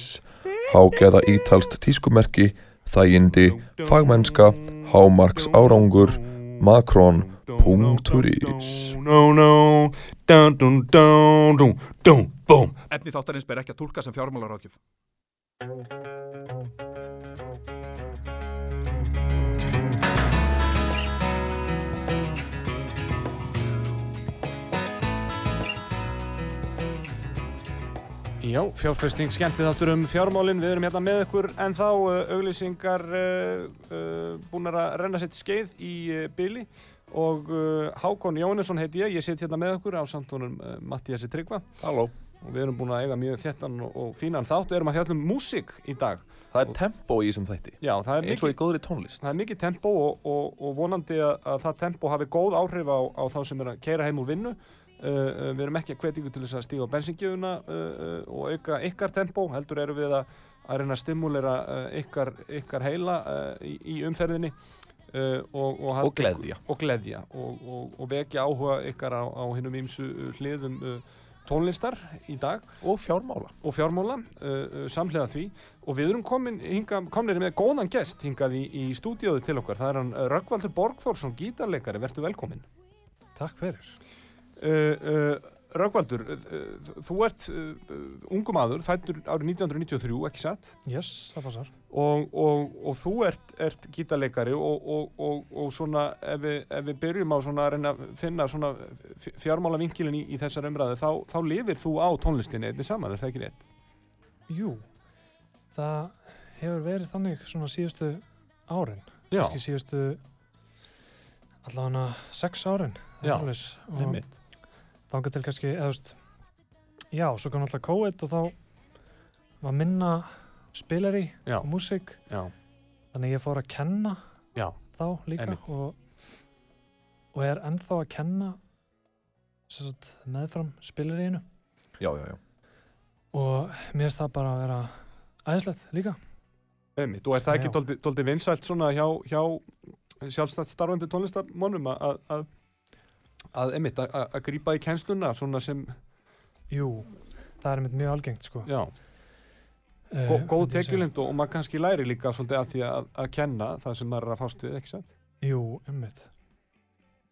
Hágeða ítalst tískumerki Þægindi, fagmennska Hámarks árangur Macron.is Efni þáttarins ber ekki að tólka sem fjármálaráðgjöf. Já, fjárfesting skemmtið þáttur um fjármálin, við erum hérna með ykkur en þá uh, auglýsingar uh, uh, búnar að renna sitt skeið í uh, byli og uh, Hákon Jónesson heiti ég, ég sitt hérna með ykkur á samtónum uh, Mattiasi Tryggva. Halló og við erum búin að eiga mjög þéttan og, og fínan þátt og erum að fjalla um músík í dag. Það er tempo í þessum þætti Já, það er eins og mikið, í góðri tónlist það er mikið tempo og, og, og vonandi að, að það tempo hafi góð áhrif á, á þá sem er að keira heim úr vinnu. Uh, uh, við erum ekki að ykkur til þess að stíga á bensingjöfuna uh, uh, og auka ykkar tempo, heldur erum við að, að reyna að stimulera uh, ykkar, ykkar heila uh, í, í umferðinni uh, og, og, Og gleðja. og, og, og, og vekja áhuga ykkar á, á hinnum ímsu hliðum uh, tónlistar í dag. Og fjármála. Og fjármála uh, uh, samhliða því. Og við erum komin, hinga, komnir með góðan gest hingað í, í stúdíóðu til okkar. Það er hann uh, Röggvaldur Borgþórsson gítarleikari, verður velkomin Takk fyrir. uh, uh, Röggvaldur, uh, uh, þú ert uh, ungum aður, fættur árið 1993, ekki satt Yes, það passar. og, og, og þú ert, ert gítarleikari og, og, og, og svona ef við, ef við byrjum á svona að reyna að finna svona fjármála vinkilin í, í þessar umræðu þá, þá lifir þú á tónlistinni einnig saman, er það ekki rétt? Jú, það hefur verið þannig svona síðustu árin. Kannski síðustu allavega sex árin. Já, einmitt þangað til kannski, eða þú veist, já, svo kom alltaf COVID og þá var minna spilari Já. og músík. Já, Þannig ég fór að kenna já, þá líka Einmitt. og, og er ennþá að kenna sem sagt, meðfram spilaríinu Já, já, já og mér finnst það bara að vera æðislegt líka. einmitt og er það ekki dóldi vinsælt svona hjá, hjá sjálfstætt starfandi tónlistamonnum að, að, einmitt að, að- grípa í kennsluna svona sem, Jú, það er einmitt mjög algengt sko. já, Eh, gó, góð segja. tekjulind og, maður kannski læri líka svolítið að því að, að kenna það sem maður er að fást við, ekki sant? Jú, einmitt.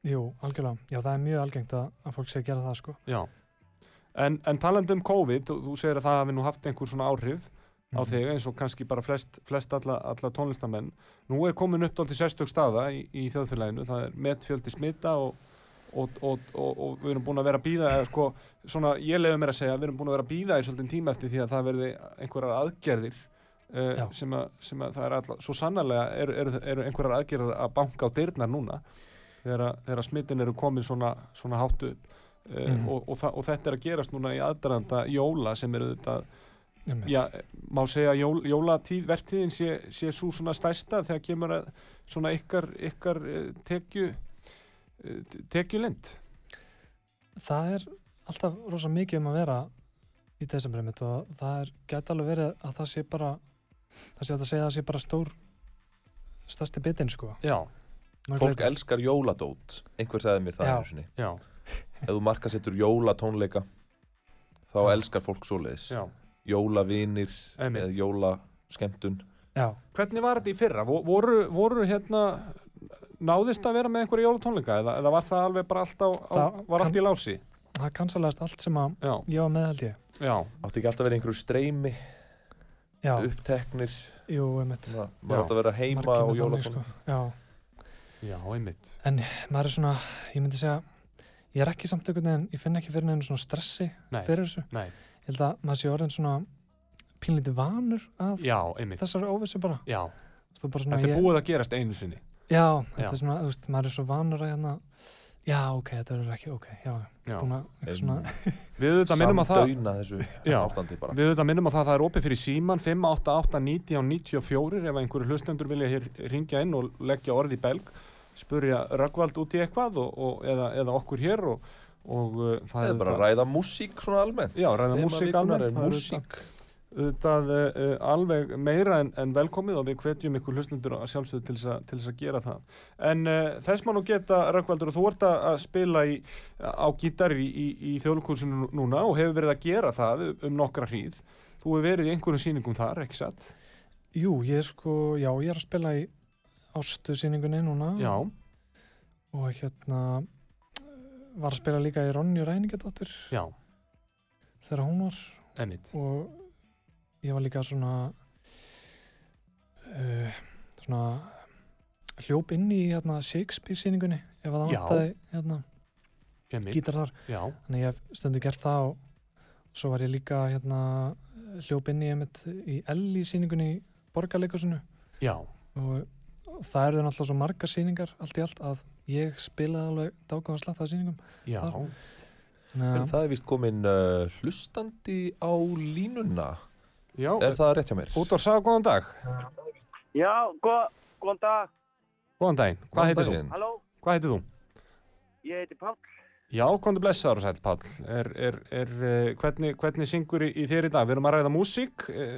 Jú, algjörlega. Já, það er mjög algengt að, að fólk sé að gera það sko. Já. En, en talandi um COVID, þú, þú segir að það hafi nú haft einhver svona áhrif á Mhm. þig eins og kannski bara flest, flest alla, alla tónlistamenn nú er komin upp til sérstök staða í, í þjóðfélaginu, það er metfjöldi smita og, og, og, og, og við erum búin að vera að býða eða sko, svona ég leiði mér að segja, við erum búin að vera að býða í svolítið tíma eftir því að það verði einhverjar aðgerðir uh, sem, að, sem að það er alla, svo sannarlega eru er, er einhverjar aðgerðir að banka á dyrnar núna þegar, að- þegar að smitin eru komin svona, svona hátt upp uh, Mhm. og, og, það, og þetta er að gerast núna í aðdraðanda jóla sem eru þetta. Já, má segja að jól, jólatíð, vertíðin sé, sé svo svona stærsta þegar kemur að svona ykkar, ykkar eh, tekju tekjulind. það er alltaf rosa mikið um að vera í desember einmitt og það er, gæti alveg verið að það sé bara það sé að segja að það sé bara stór stærsti bitin sko Já, Mörg Fólk leyti. elskar jóladót Einhver sagði mér það Ef þú markasettur jólatónleika Þá Já. elskar fólk svoleiðis já. Jólavinir. Eða jólaskemmtun já, Hvernig var þetta í fyrra? Vo- Voru, voru hérna náðist að vera með einhverja jólatónleika eða, eða var það alveg bara allt á, á Það var allt í lási? það kansalast allt sem að Já, ég var með held ég. Já, Átti ekki alltaf að vera einhverju streymi? Já, Uppteknir? Jú, einmitt. Já. Maður átti að vera heima Margir á jólatónleika sko. já, já, einmitt. maður er svona, ég myndi segja ég er ekki samt einhvern veginn, ég finn ekki fyrir neina svona stressi Nei. fyrir þessu. Nei, ég held að maður sé orðin svona pínlítið vanur að þessari óvissu bara, Já, Þú bara svona, þetta er búið að gerast einu sinni. Já, þetta er svona, þú veist, maður er svo vanur að hérna, já, ok, þetta er ekki, ok, já, Já. búin að, svona, Við auðvitað minnum að það Samdauna þessu ástandi bara. Við auðvitað minnum að það, það er opið fyrir síman 588 90 94 ef einhverju hlustendur vilja hér ringja inn og leggja orð í belg spurja Röggvald út í eitthvað og, og, eða, eða okkur hér og, og uh, það er bara að ræða músík svona almennt. Já, ræða músík almennt er það er músík auðvitað uh, alveg meira en, en velkomið og við hvetjum ykkur hlustendur að sjálfsögðu til þess að, gera það. En uh, þess nú geta Röggvaldur og þú ert að spila í, á gítar í, í, í þjóðlukursinu núna og hefur verið að gera það um nokkra hríð. Þú hefur verið í einhverjum sýningum þar, ekki satt? jú, ég sko, já, ég er að spila í ástu sýningunni núna. Já, og hérna var að spila líka í Ronju Ræningadóttir þegar hún var. Emitt og ég var líka svona uh, svona hljóp inn í hérna, Shakespeare sýningunni ef að það vantaði hérna, emitt, gítar þar. Já, þannig ég hef stundu gert það og svo var ég líka hérna, hljóp inn í, einmitt, í Elli sýningunni í Borgarleikusinu já, og, og það eru náttúrulega svo margar sýningar allt í allt að ég spilaði alveg dágáðan slatt já, Þar. En að- það er vist komin uh, hlustandi á línuna já Er það rétt hjá mér? Út á sagða, góðan dag Já, góð, góðan dag. Góðan daginn, hvað heitir þú? Halló, Hvað heitir þú? ég heiti Páll. Já, komdu blessaður og sæll Páll er, er, er, uh, hvernig, hvernig syngur í, í þér í dag? Við erum að ræða músík uh,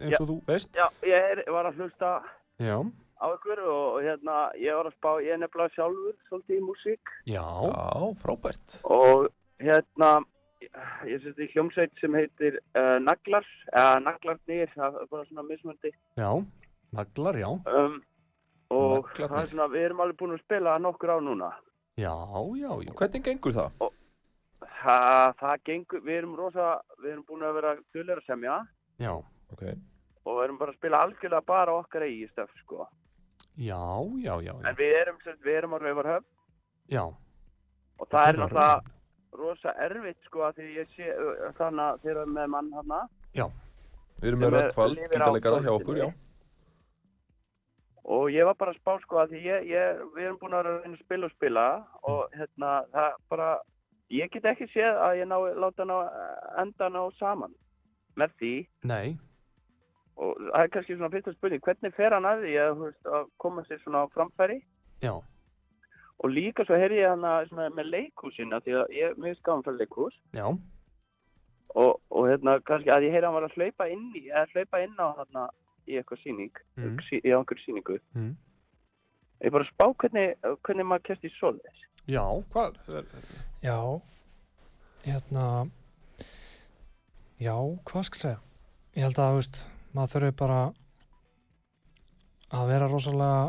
eins Já. og þú veist Já, ég er, var að hlusta Já, á ykkur og hérna, ég var að spá, ég er nefnilega sjálfur svolítið í músík já, Já, frábært og hérna, ég seti í hljómsveit sem heitir uh, Naglar, eða Naglarnir, það er bara svona mismöndi. já Naglar, já Um, og Naglarnir. það er svona, við erum alveg búin að spila nokkur á núna. Já, já, já Hvernig gengur það? Það, það gengur, við erum rosa, við erum búin að vera dullir að semja Já, Ok og við erum bara að spila algjörlega bara okkar eigi stöf, sko. já, já, já, já. En við erum, við erum á Rauvarhöfn Já, og það er Raufarhöfn. náttúrulega rosa erfitt, sko, að því ég sé þannig að þeir eru með mann hana Við erum með Rökkvald, gítarleikara hjá okkur, já. Og ég var bara að spá, sko, að því ég, ég, við erum búin að reyna að spila og spila og hérna, það bara, ég get ekki séð að ég ná, láta ná, enda ná saman með því. Nei. Og það er kannski svona fyrsta spurning, hvernig fer hann að því að, að koma sér svona á framfæri? Já, og líka svo heyrði ég svona með leikhúsina því að ég er mjög skáðan fyrir leikhús já, og, og hérna kannski að ég heyrði hann var að hlaupa inn í eða hlaupa inn á þarna í eitthvað síning Mm. í einhverju síningu mm. ég bara spá hvernig, hvernig maður kemst í svoleiðis já Hvað? er- Já, hérna, já, hvað skal ég segja? Ég held að, þú veist, maður þurfi bara að vera rosalega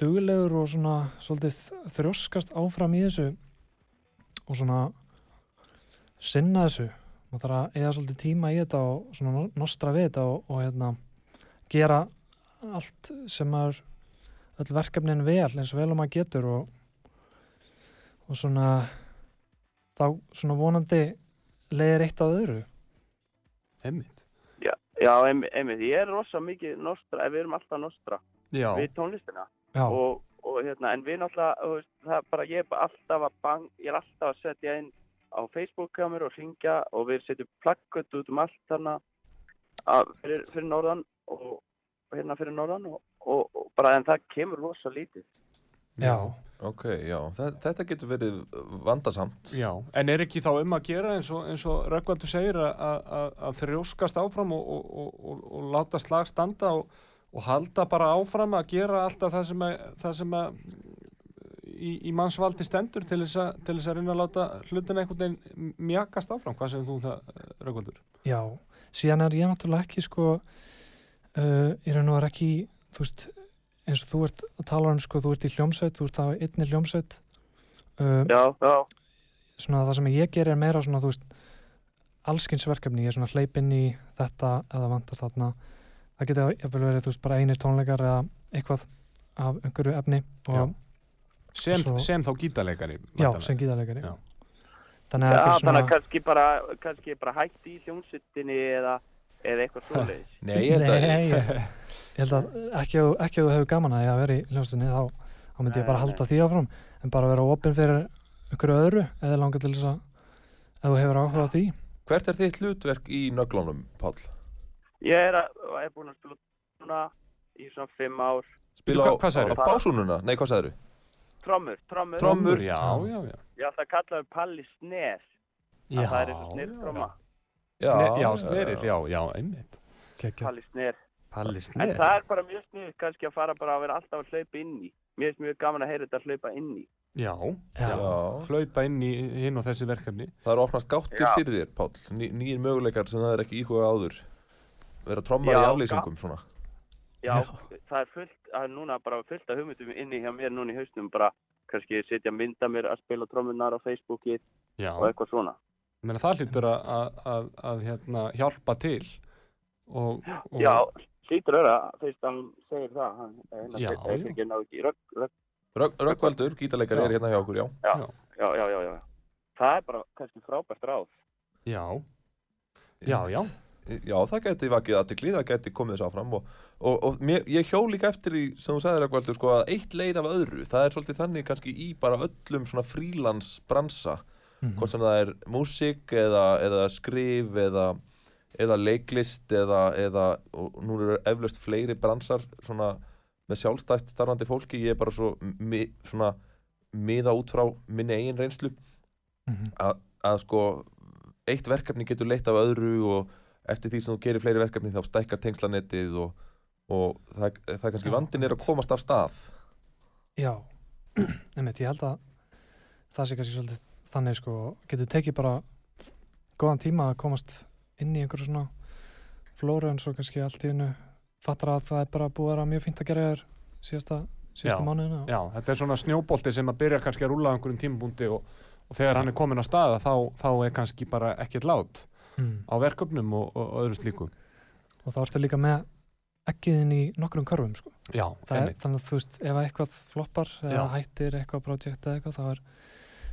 duglegur og svona svolítið þrjóskast áfram í þessu og svona sinna þessu. maður þarf að eða svolítið tíma í þetta og svona no- nostra við þetta og, og hérna gera allt sem maður öll verkefnin vel eins og vel og maður getur og, og svona þá svona vonandi leiðir eitt á öðru Einmitt. Já, einmitt, einmitt, ég er rosa mikið nostra, við erum alltaf nostra Já, við tónlistina Já, og, og hérna, en við náttúrulega, það er bara, ég er bara alltaf að bang, ég er alltaf að setja inn á Facebook-kamur og ringja og við setjum plakkut út um allt þarna að, fyrir, fyrir norðan og, og hérna fyrir norðan og, og, og bara en það kemur rosa lítið. já, Ok, já, Þe- þetta getur verið vandasamt. já, en er ekki þá um að gera eins og, eins og Röggvaldur segir að, að, að- að þrjóskast áfram og, og, og láta slag standa og, og halda bara áfram að gera alltaf það sem að, það sem að í, í mannsvaldi stendur til þess, að, til þess að reyna að láta hlutin einhvern veginn mjakast áfram, hvað segir þú um það Röggvaldur? já síðan er ég náttúrulega ekki sko uh, ég raun og er ekki þú veist, eins og þú ert að tala um sko, þú ert í hljómsveit, þú ert á einni hljómsveit uh, Já, já, svona það sem ég ger er meira svona þú veist allskinsverkefni, ég er svona hleyp inn í þetta eða vantar þarna það geti jafnvel verið þú veist bara einir tónleikar eða eitthvað af einhverju efni. Sem, Svo- sem þá gítarleikari já, sem gítarleikari Já. þannig að þannig svona að kannski bara, kannski bara hægt í hljómsveitinni eða, eða eitthvað svoleiðis. Nei, ég held að... Nei, ég, ég held að ekki að, ekki að þú hefur gaman að því að vera í hljómsveitinni þá, þá myndi ég bara Nei, halda því áfram en bara vera opinn fyrir einhverju öðru eða langar til þess að ef þú hefur áhuga á því Hvert er þitt hlutverk í nöglunum, Páll? Ég er, að, er búin að spila núna í svona fimm ár. Spila á, hvað sagðirðu? á básúnuna? Nei, hvað sagðirðu? Trommur, trommur. Trommur. já, já, já Ég ætla að kalla það Palli Snes. Já, það er eitthvað snirtromma. Sne, já, snerill, já, já, einmitt. Palli Sner. Palli En snerill það er bara mjög snið kannski að fara bara að vera alltaf að hlaupa inn í. Mér finnst mjög gaman að heyra þetta að hlaupa inn í. Já, Já. já, hlaupa inn í hinn og þessi verkefni Það eru opnast gáttir Já. fyrir þér, Páll. Ný, nýjir möguleikar sem það er ekki íhuga áður. Vera trommar Já, í aflýsingum, svona. Já, það er fullt, það er núna bara fullt af hugmyndum inni hjá mér núna í hausnum bara kannski setja mynda mér að spila trommunar á Facebooki Já, og eitthvað svona. ég meina það hlýtur að, að, að, að hérna, hjálpa til og, og Já, hlýtur öra fyrst að hann segir það. Hann, Já, já. gítarleikari, Já. er hérna hjá okkur, já. já, já, já, já, já. Það er bara kannski frábært ráð. já, já, já, Já, það geti vakið aðtikli, það geti komið þess áfram og, og, og mér, ég hjó líka eftir því sem þú sagðir Röggvaldur, sko, að eitt leið af öðru, það er svolítið þannig kannski í bara öllum svona frílans bransa, Mhm. hvort sem það er músík eða, eða skrif eða, eða leiklist eða, eða og nú eru eflaust fleiri bransar svona með sjálfstætt starfandi fólki, ég er bara svo mi, svona miða út frá minni eigin reynslu Mhm. að, að sko eitt verkefni getur leitt af öðru og eftir því sem þú gerir fleiri verkefni þá stækkar tengslanettið og, og það, það er kannski Já, vandin er að komast af stað. Já, einmitt, ég held að það sé kannski svolítið þannig sko, getur tekið bara góðan tíma að komast inn í einhverju svona flóru en svo kannski allt í hennu fattar að það er bara búið að vera mjög fínt að gera þér síðasta, síðasta Já, mánuðina já, þetta er svona snjóbolti sem að byrja kannski að rúla á einhverjum tímabúndi og, og þegar hann er komin á staða þá, þá er kannski bara ekkert lát mm. á verkefnum og, og, og öðru slíku og þá ertu líka með ekkiðin í nokkrum körfum sko. Já, Það er, þannig að þú veist, ef eitthvað floppar eða Já. hættir eitthvað projekt eða eitthvað þá er,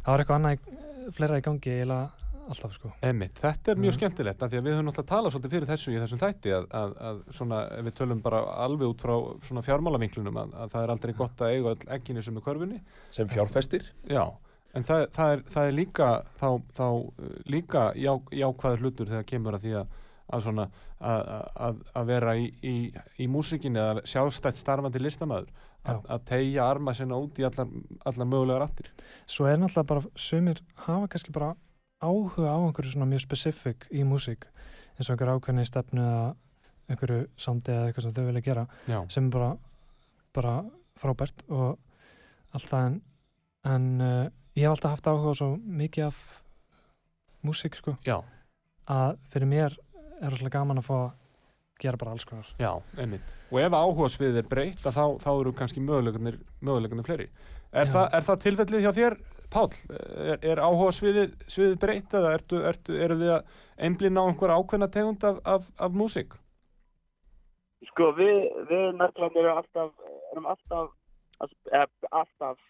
þá er eitthvað annað í- fleira í gangi eiginlega alltaf sko. Einmitt, þetta er mjög Mhm. skemmtilegt af því að við höfum náttúrulega talað svolítið fyrir þessu í þessum þætti að, að, að svona, ef við tölum bara alveg út frá svona fjármálavinklunum að, að það er aldrei gott að eiga öll ekkinu sem er körfunni sem fjárfestir Já, en það, það, er, það er líka þá, þá líka já, jákvæður hlutur þegar kemur að því að að svona að, að, að vera í, í, í músikinni eða sjálfstætt starfandi listamaður að, tegja arma sinna út í allar, allar mögulegar áttir. Svo er náttúrulega bara, sumir hafa kannski bara áhuga á einhverju svona mjög specific í músík eins og einhverju ákveðni stefnu eða einhverju sándi eða eitthvað sem þau vilja gera Já, sem er bara, bara frábært og allt það en, en uh, ég hef alltaf haft áhuga á svo mikið af músík sko. Já, að fyrir mér er rosalega gaman að fá að gera bara alls konar. Já, einmitt. Og ef áhugasvið er breytt að þá, þá eru kannski möguleikarnir, möguleikarnir fleiri. Er, það, er það tilfellið hjá þér Páll, er, er áhuga sviðið, sviðið breytt eða ertu, ertu, eru þið að einblýna á einhver ákveðna tegund af, af, af músík? Sko við, við nærklandir erum alltaf, erum alltaf, að sp- eða, alltaf,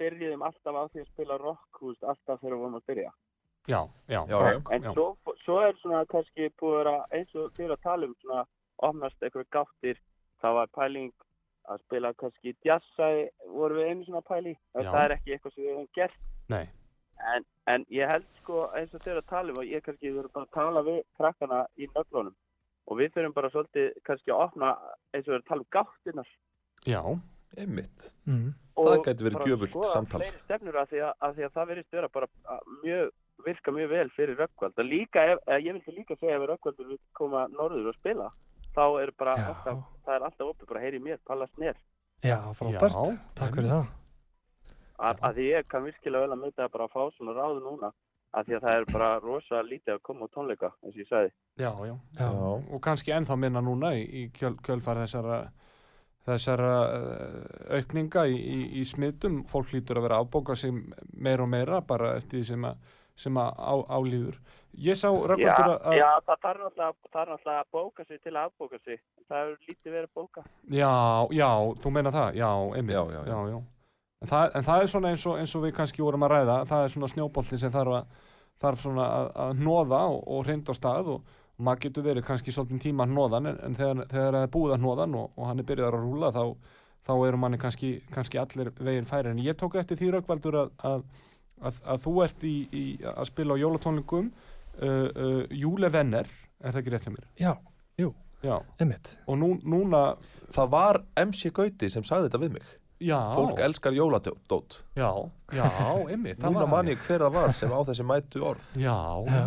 byrjuðum alltaf á því að spila rock, húst, alltaf þegar við vorum að byrja. Já, já, Já, já. En svo, svo er svona kannski búið að vera eins og fyrir að tala um svona opnast eitthvað gáttir, það var pæling að spila kannski jazzæ, vorum við einu svona pæli, Já. það er ekki eitthvað sem við hefum gert. Nei. En, en ég held sko eins og þeir að tala um og ég kannski verður bara að tala við krakkana í nöglunum og við þurfum bara svolítið kannski að opna eins og við erum að tala um gáttirnar Já, Einmitt. mm. Það og gæti verið gjöfult samtal. stefnur að því að, að, því að það verðist vera bara mjög, virka mjög vel fyrir Rökkvald að líka, ef, að ég vildi líka segja ef Rökkvaldur vil koma norður og spila þá er bara alltaf, það er alltaf opið bara heyri mér, Palla Snér Já, frábært. Já, Takk fyrir það. að, að því ég kann virkilega vel að mynda að bara fá svona ráðu núna að því að það er bara rosa lítið að koma á tónleika eins og ég sagði já, já. Já. Já. Og kannski ennþá minna núna í, í kjöl, kjölfar þessara, þessara uh, aukninga í, í, í smittum. Fólk lítur að vera að ábóka sig meira og meira bara eftir því sem að, sem að á, álíður. Ég sá Rökkvaldur að... já, það þarf náttúrulega, að bóka sig til að afbóka sig það er lítið verið að bóka Já, já, þú meina það, já, einmitt, Já, já, já. En, það, en það er svona eins og, eins og við kannski vorum að ræða, það er svona snjóbolti sem þarf, að, þarf svona að, að hnóða og, og hreint á stað og maður getur verið kannski svolítið tíma að hnóðan en, en þegar, þegar það er búið að hnóðan og, og hann er byrjað að rúla þá, þá eru manni kannski, kannski allir veginn færi en ég tók eftir því Rökkvaldur að, að, að, að þú ert í, í að spila á jólatónlingum uh, uh, Júlevenner, er það ekki rétt hjá mér? Já, Já, einmitt. og nú, núna Það var MC Gauti sem sagði þetta við mig. Já, Fólk elskar jóladót. Já, já, einmitt það Núna var man hann. ég hver það var sem á þessi mætu orð. Já, Já.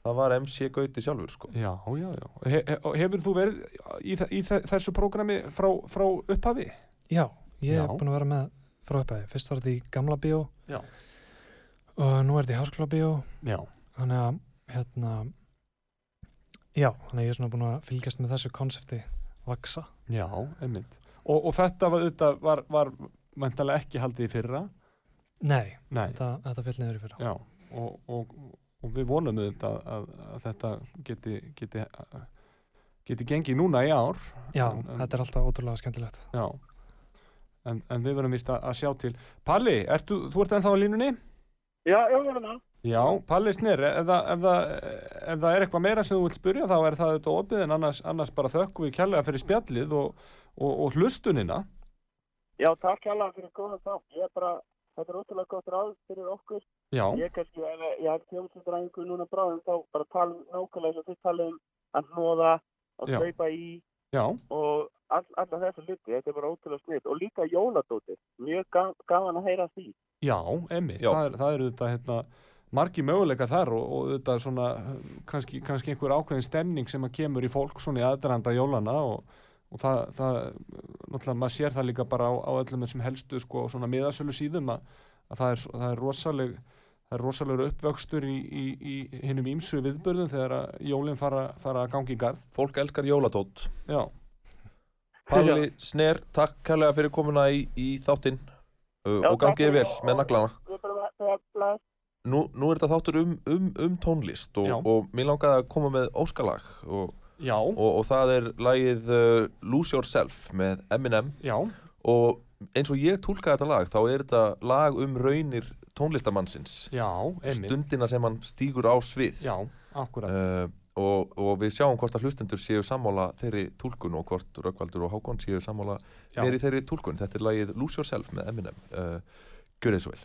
Það var MC Gauti sjálfur, sko. Já, já, já he, Hefur þú verið í, í þe- þessu prógrami frá, frá upphafi? Já, ég Já. er búin að vera með frá upphæði. Fyrst var þetta í gamla bíó Já. og nú er þetta í háskóla bíó. Já, Þannig að, hérna, já, þannig að ég er svona búin að fylgjast með þessu konsepti vaksa. já, einmitt Og, og þetta var, þetta var, var mæntalega ekki haldið í fyrra Nei, Nei, þetta, þetta fyllt niður í fyrra. já og, og, og við vonum auðvitað að, að, að þetta geti geti, geti gengið núna í ár Já, en, en, þetta er alltaf ótrúlega skemmtilegt. Já En, en við verðum vist að, að sjá til Palli, ertu, þú ert ennþá á línunni? Já, já, já, já. Já, Palli Snir, ef, það- ef, það- ef það er eitthvað meira sem þú vilt spyrja þá er það þetta opið en annars, annars bara þökkum við kærlega fyrir spjallið og, og, og hlustunina. Já, takk hérlega fyrir góðan þátt. Ég er bara, þetta er ótrúlega gott ráð fyrir okkur. Já, Ég kannski, ef ég hef tjómsundræðingu núna bráðum, þá bara tala um nákvæmlega eins og þið tala um að og Já. hlaupa í já, og all, alla þessu hluti. Þetta er bara ótrúlega snitt. Og líka jóladótið. Mjög ga- gaman að heyra því. já, emmitt. Já. Það, er, það eru þetta hérna, margi möguleika þar og, og þetta er svona kannski, kannski einhver ákveðin stemning sem að kemur í fólk svona í aðdraranda jólana og, og það, það, náttúrulega maður sér það líka bara á, á öllum þessum helstu sko svona miðasölu síðum að, að það, er, það er rosaleg það er rosalegur uppvöxtur í, í, í hinnum ímsu viðbörðum þegar að jólinn fara, fara að gangi í garð. Fólk elskar jóladót. Já, Palli Sner, takk kærlega fyrir komuna í, í þáttinn uh, og gangið vel með naglana. Nú, nú er þetta þáttur um, um, um tónlist og, og mér langaði að koma með óskalag og, og, og það er lagið uh, Lose Yourself með Eminem. Já, og eins og ég túlkaði þetta lag þá er þetta lag um raunir tónlistamannsins já, stundina sem hann stígur á svið. Já, akkurat. uh, og, og við sjáum hvort að hlustendur séu sammála þeirri túlkun og hvort Rökkvaldur og Hákon séu sammála í þeirri túlkun. Þetta er lagið Lose Yourself með Eminem. Uh, Gjörið svo vel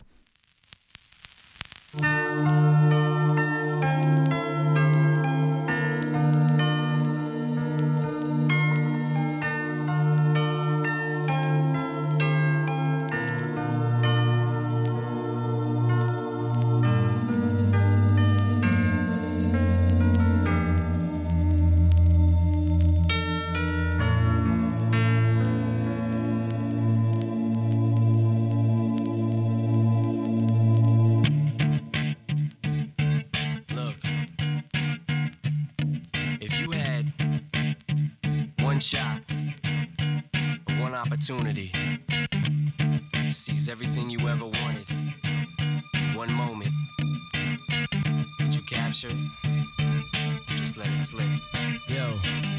opportunity to seize everything you ever wanted in one moment but you captured. Just let it slip. Yo.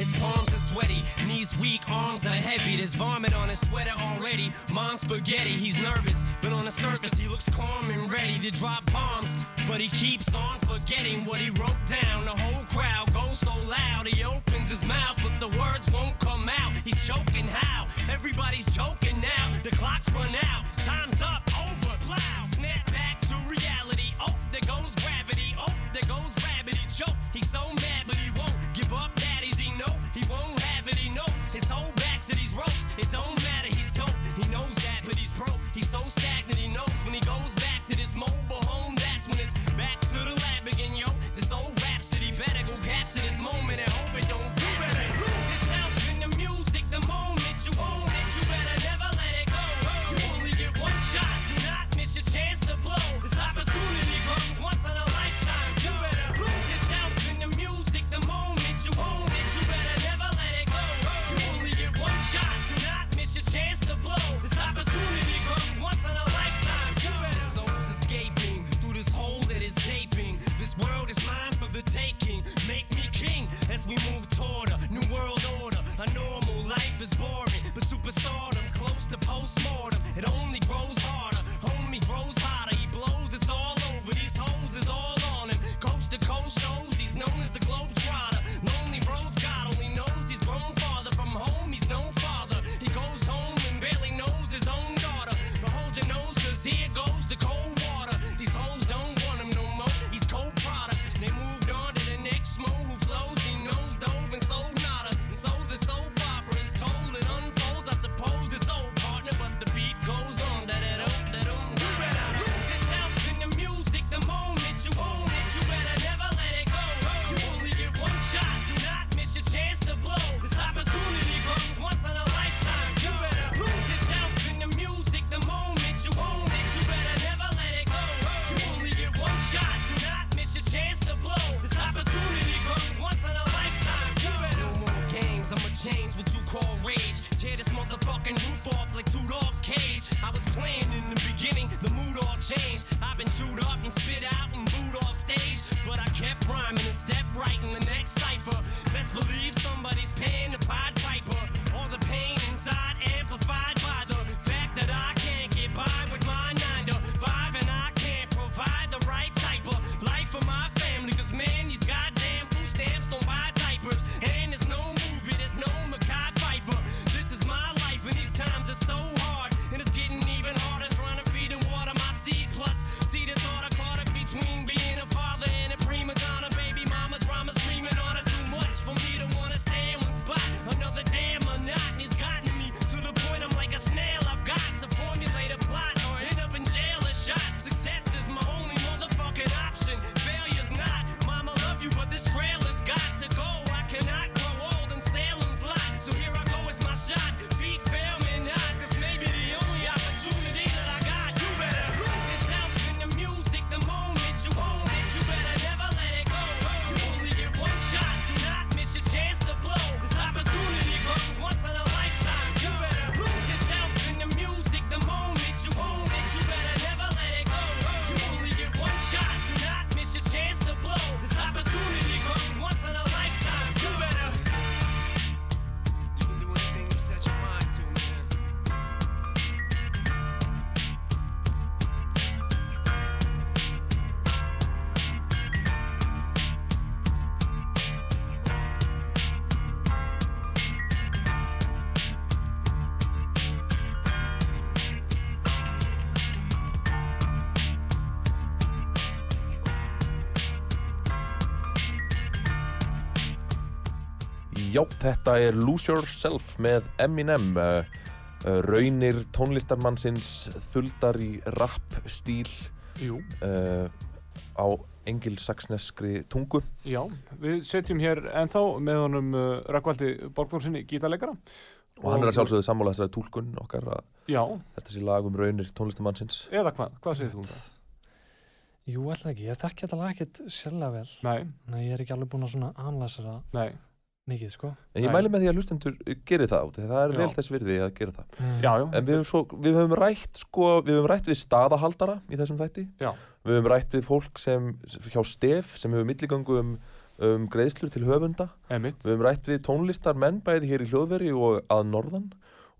His palms are sweaty, knees weak, arms are heavy. There's vomit on his sweater already. Mom's spaghetti, he's nervous, but on the surface he looks calm and ready to drop bombs. But he keeps on forgetting what he wrote down. The whole crowd goes so loud, he opens his mouth, but the words won't come out. He's choking how? Everybody's choking now. The clock's run out, time's up, over, plow. Snap back to reality. Oh, there goes gravity. Oh, there goes gravity. Choke, he's so mad. He's so sad. the postmortem. It only grows Þetta er Lose Yourself með Eminem eh, eh, raunir tónlistarmannsins þuldar í rap stíl uh, eh, á engilsaksneskri tungu. Já, við setjum hér ennþá með honum uh, Rækvaldi Borgþórsinni gítalegara og, og hann er að sjálfsögðu sammála þessari tólkun okkar að já. þetta sé lag um raunir tónlistarmannsins. Eða hvað, hvað segir þú um það? Jú, alltaf ekki, ég þekk ég þetta lag ekkert sjálf vel. Nei. Nei, ég er ekki alveg búin að svona anlæsa það. Nei mikið sko En ég mæli með því að hlustendur geri það út, það er vel þess virði að gera það. Já, já, En við höfum, svo, við höfum rætt sko, við höfum rætt við staðahaldara í þessum þætti. Já. Við höfum rætt við fólk sem, hjá stef, sem hefur milligöngu um, um greiðslur til höfunda. emitt Við höfum rætt við tónlistar menn bæði hér í hljóðveri og að norðan.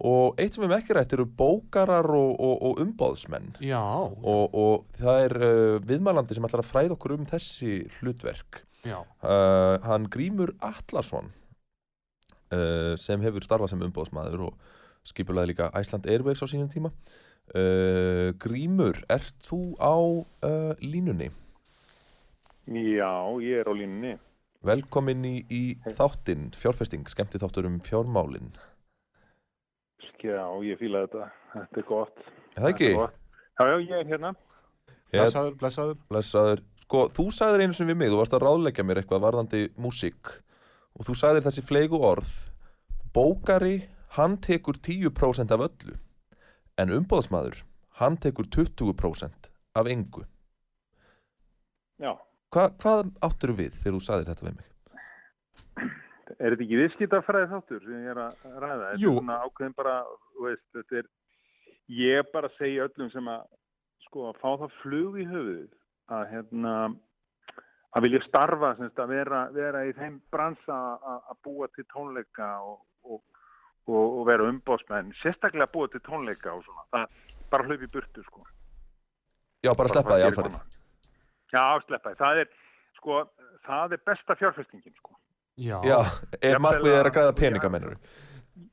Og eitt sem við höfum ekki rætt eru bókarar og, og, og umbóðsmenn. Já, Og, og það er uh, viðmælandi sem ætlar að fræða okkur um þessi hlutverk. já, Uh, hann Grímur Atlason uh, sem hefur starfað sem umbóðsmaður og skipulaði líka Iceland Airways á sínum tíma uh, Grímur, ert þú á uh, línunni? Já, ég er á línunni. Velkomin í, í þáttinn, fjárfesting, skemmti þáttur um fjármálin Já, ég fíla þetta. Þetta er gott. Er það ekki? Já, já, ég er hérna. Blessaður blessaður Sko, þú sagðir einu sem við mig, þú varst að ráðleggja mér eitthvað varðandi músík og þú sagðir þessi fleigu orð Bókari, hann tekur 10% af öllu en umbóðsmaður, hann tekur 20% af engu Já. Hva, Hvað áttur við þegar þú sagðir þetta við mig? Er þetta ekki viðskiptafræði þáttur sem ég er að ræða? Þetta Jú. bara, veist, þetta er, ég bara segi öllum sem að, sko, að fá það flug í höfuðið að, hérna, að vilja starfa, semst, að vera, vera í þeim bransa að, að búa til tónleika og, og, og, og vera umbóðsmenn, sérstaklega að búa til tónleika og svona, það bara hlaupi burtu, sko. Já, bara sleppa því alfarið. Já, sleppa því. Það er, sko, það er besta fjárfestingin, sko. Já, Já, ef markmiðið er að að- græða peninga mennur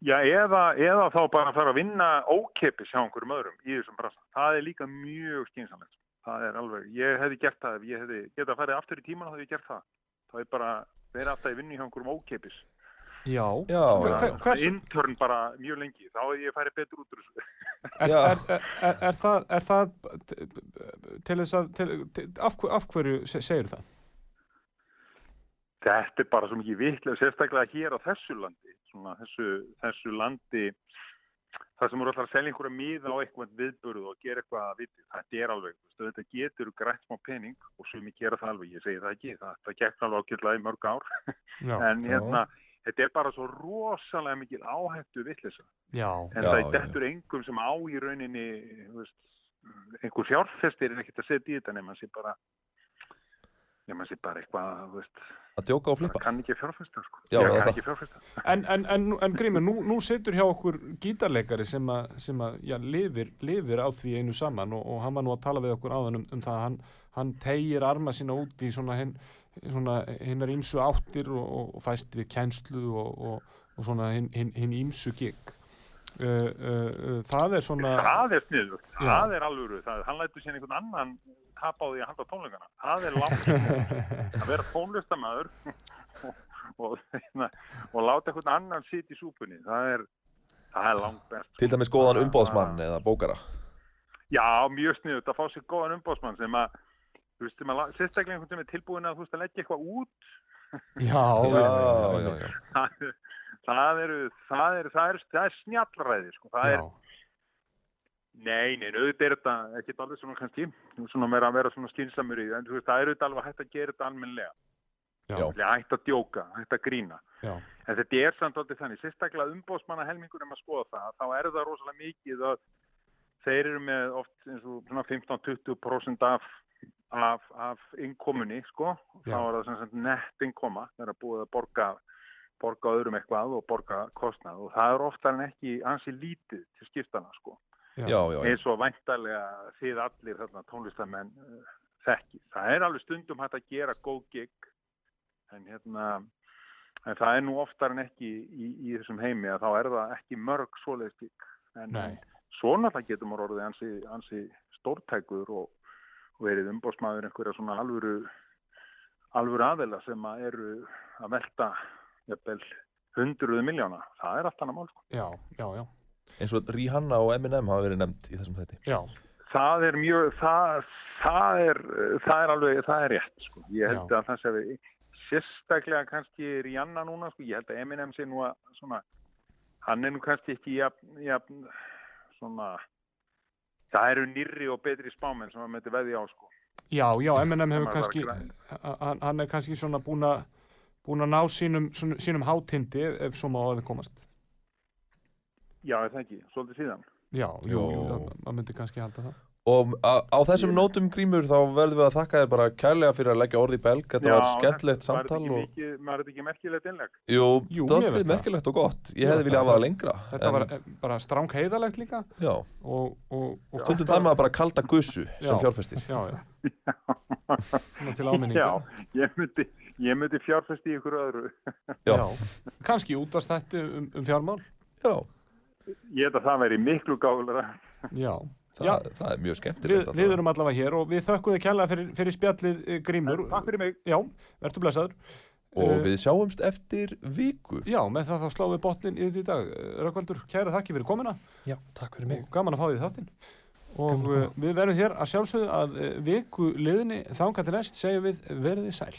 Já, eða, eða þá bara að fara að vinna ókepis hjá einhverjum öðrum í þessum bransa. Það er líka mjög skynsamlegt. Það er alveg, ég hefði gert það ef ég hefði getað að fara aftur í tíman þá hefði ég gert það. Það er bara verið alltaf í vinnu hjá einhverjum ókepis. já Já, Intern bara mjög lengi, þá hefði ég farið betur út úr þessu. er, er, er, er, er það, er það til þess að til, til, af, hver- af hverju se- segir það? Þetta er bara svo mikið vitlega, sérstaklega hér á þessu landi, svona þessu, þessu landi, það sem eru alltaf að selja einhverja miða á eitthvað viðburð og gera eitthvað að viti, þetta er alveg, þú veist, þetta getur grætt smá pening og sumi gera það alveg, ég segi það ekki, það, það gekk alveg ákveðlega í mörg ár, Já, en hérna, þetta er bara svo rosalega mikil áhættu vitleysa, já, en Já, það er dettur engum sem á í rauninni, þú veist, einhver fjárfestir er ekkert að setja í þetta nema sé bara, nema sé bara eitthvað, veist, Að djóka og flippa kann ekki fjárfesta sko. Já, ég það er kann það. ekki fjárfesta En, en, en, en Grímur, nú, nú situr hjá okkur gítarleikari sem að, sem að já, lifir, lifir á því einu saman og, og hann var nú að tala við okkur áðan um, um það að hann, hann tegir arma sína út í svona, hin, svona hinnar ímsu áttir og, og, og fæst við kænslu og, og, og svona hinn hin, hin ímsu gig. Uh, uh, uh, það er svona... það er sniðugt, það er alvöru það, hann lætur sér einhvern annan tapa á því að halda tónleikana, það er langt að vera tónlistamæður og, og, hérna, og láta einhvern annan sitt í súpunni það er, það er langt best Til dæmis góðan umbóðsmann eða bókara. Já, mjög sniðut að fá sér góðan umbóðsmann sem að, þú veist, sem að la- sérstaklega einhvern sem er tilbúin að, að leggja eitthvað út. Já, Já, já, já það, það eru, það eru, eru, það er snjallræði, sko, það er, nei, nei, auðvitað er þetta ekki alveg svona kannski, svona meira að vera svona skynsamur í, en þú veist, það eru auðvitað alveg hægt að gera þetta almennlega, Já. Hægt að djóka, hægt að grína, Já. en þetta er samt aldrei þannig, sérstaklega umbóðsmanna helmingur um að skoða það, þá er það rosalega mikið að þeir eru með oft eins og svona 15-20% af, af, af innkomunni, sko, Já. þá er það sagt nett innkoma, það er að búið að borga borga öðrum eitthvað og borga kostnað og það er oftar en ekki ansi lítið til skiptana sko. Já, já, eins og væntalega þið allir þarna, tónlistamenn uh, þekki. Það er alveg stundum hægt að gera góð gig en hérna en það er nú oftar en ekki í, í þessum heimi að þá er það ekki mörg svoleiðis gig en, Nei. en svo náttúrulega getur maður orðið ansi, ansi stórtækur og, og verið umbóðsmaður einhverja svona alvöru alvöru aðeila sem að eru að velta jafnvel hundruðu miljóna. Það er allt annað mál. Sko. Já, já, já. Eins og Rihanna og Eminem hafa verið nefnd í þessum þætti Já, Það er mjög, það, það, er, það er alveg, það er rétt. Sko. Ég held Já. að það sé við, sérstaklega kannski Rihanna núna, sko. ég held að Eminem sé nú að svona, hann er nú kannski ekki jafn, jafn svona, það eru nýrri og betri spámenn sem að myndi veði á, sko. já, já, M&M hefur kannski, að hann, er kannski svona búin að búin að ná sínum, sínum hátindi ef, ef svo má að það komast Já, er það ekki, svolítið síðan. Já, jú, það- maður myndi kannski halda það Og á, á þessum nótum grímur þá verðum við að þakka þér bara kærlega fyrir að leggja orði í belg. Þetta var skemmtilegt Var þetta samtal ekki og... mikið, var þetta ekki merkilegt innleg? Jú, Jú, það. merkilegt og gott. Ég hefði viljað það. hafa það lengra. Þetta en- var eh, bara stráng heiðalegt líka Já, og, og, og stundum þarf maður bara að kalda gussu sem Já. fjárfestir. Já, já Svona til áminninga Já, ég myndi, ég myndi fjárfesti í ykkur öðru. Já. Kannski útast þetta um, um fjármál Já, Ég held að það væri miklu gáðulega. Já, það, Já. það er mjög við, skemmtilegt. við erum allavega hér og við þökkum þið kjærlega fyrir, fyrir spjallið eh, Grímur Takk fyrir mig. Já, verður blessaður Og Eh, við sjáumst eftir viku. Já, með það þá slá við botnin í þetta í dag Rökkvaldur, kæra þakki fyrir komuna Já, takk fyrir mig. og gaman að fá því þáttinn og við verðum hér að sjálfsögðu að viku liðinni þangað til næst segjum við verðið sæl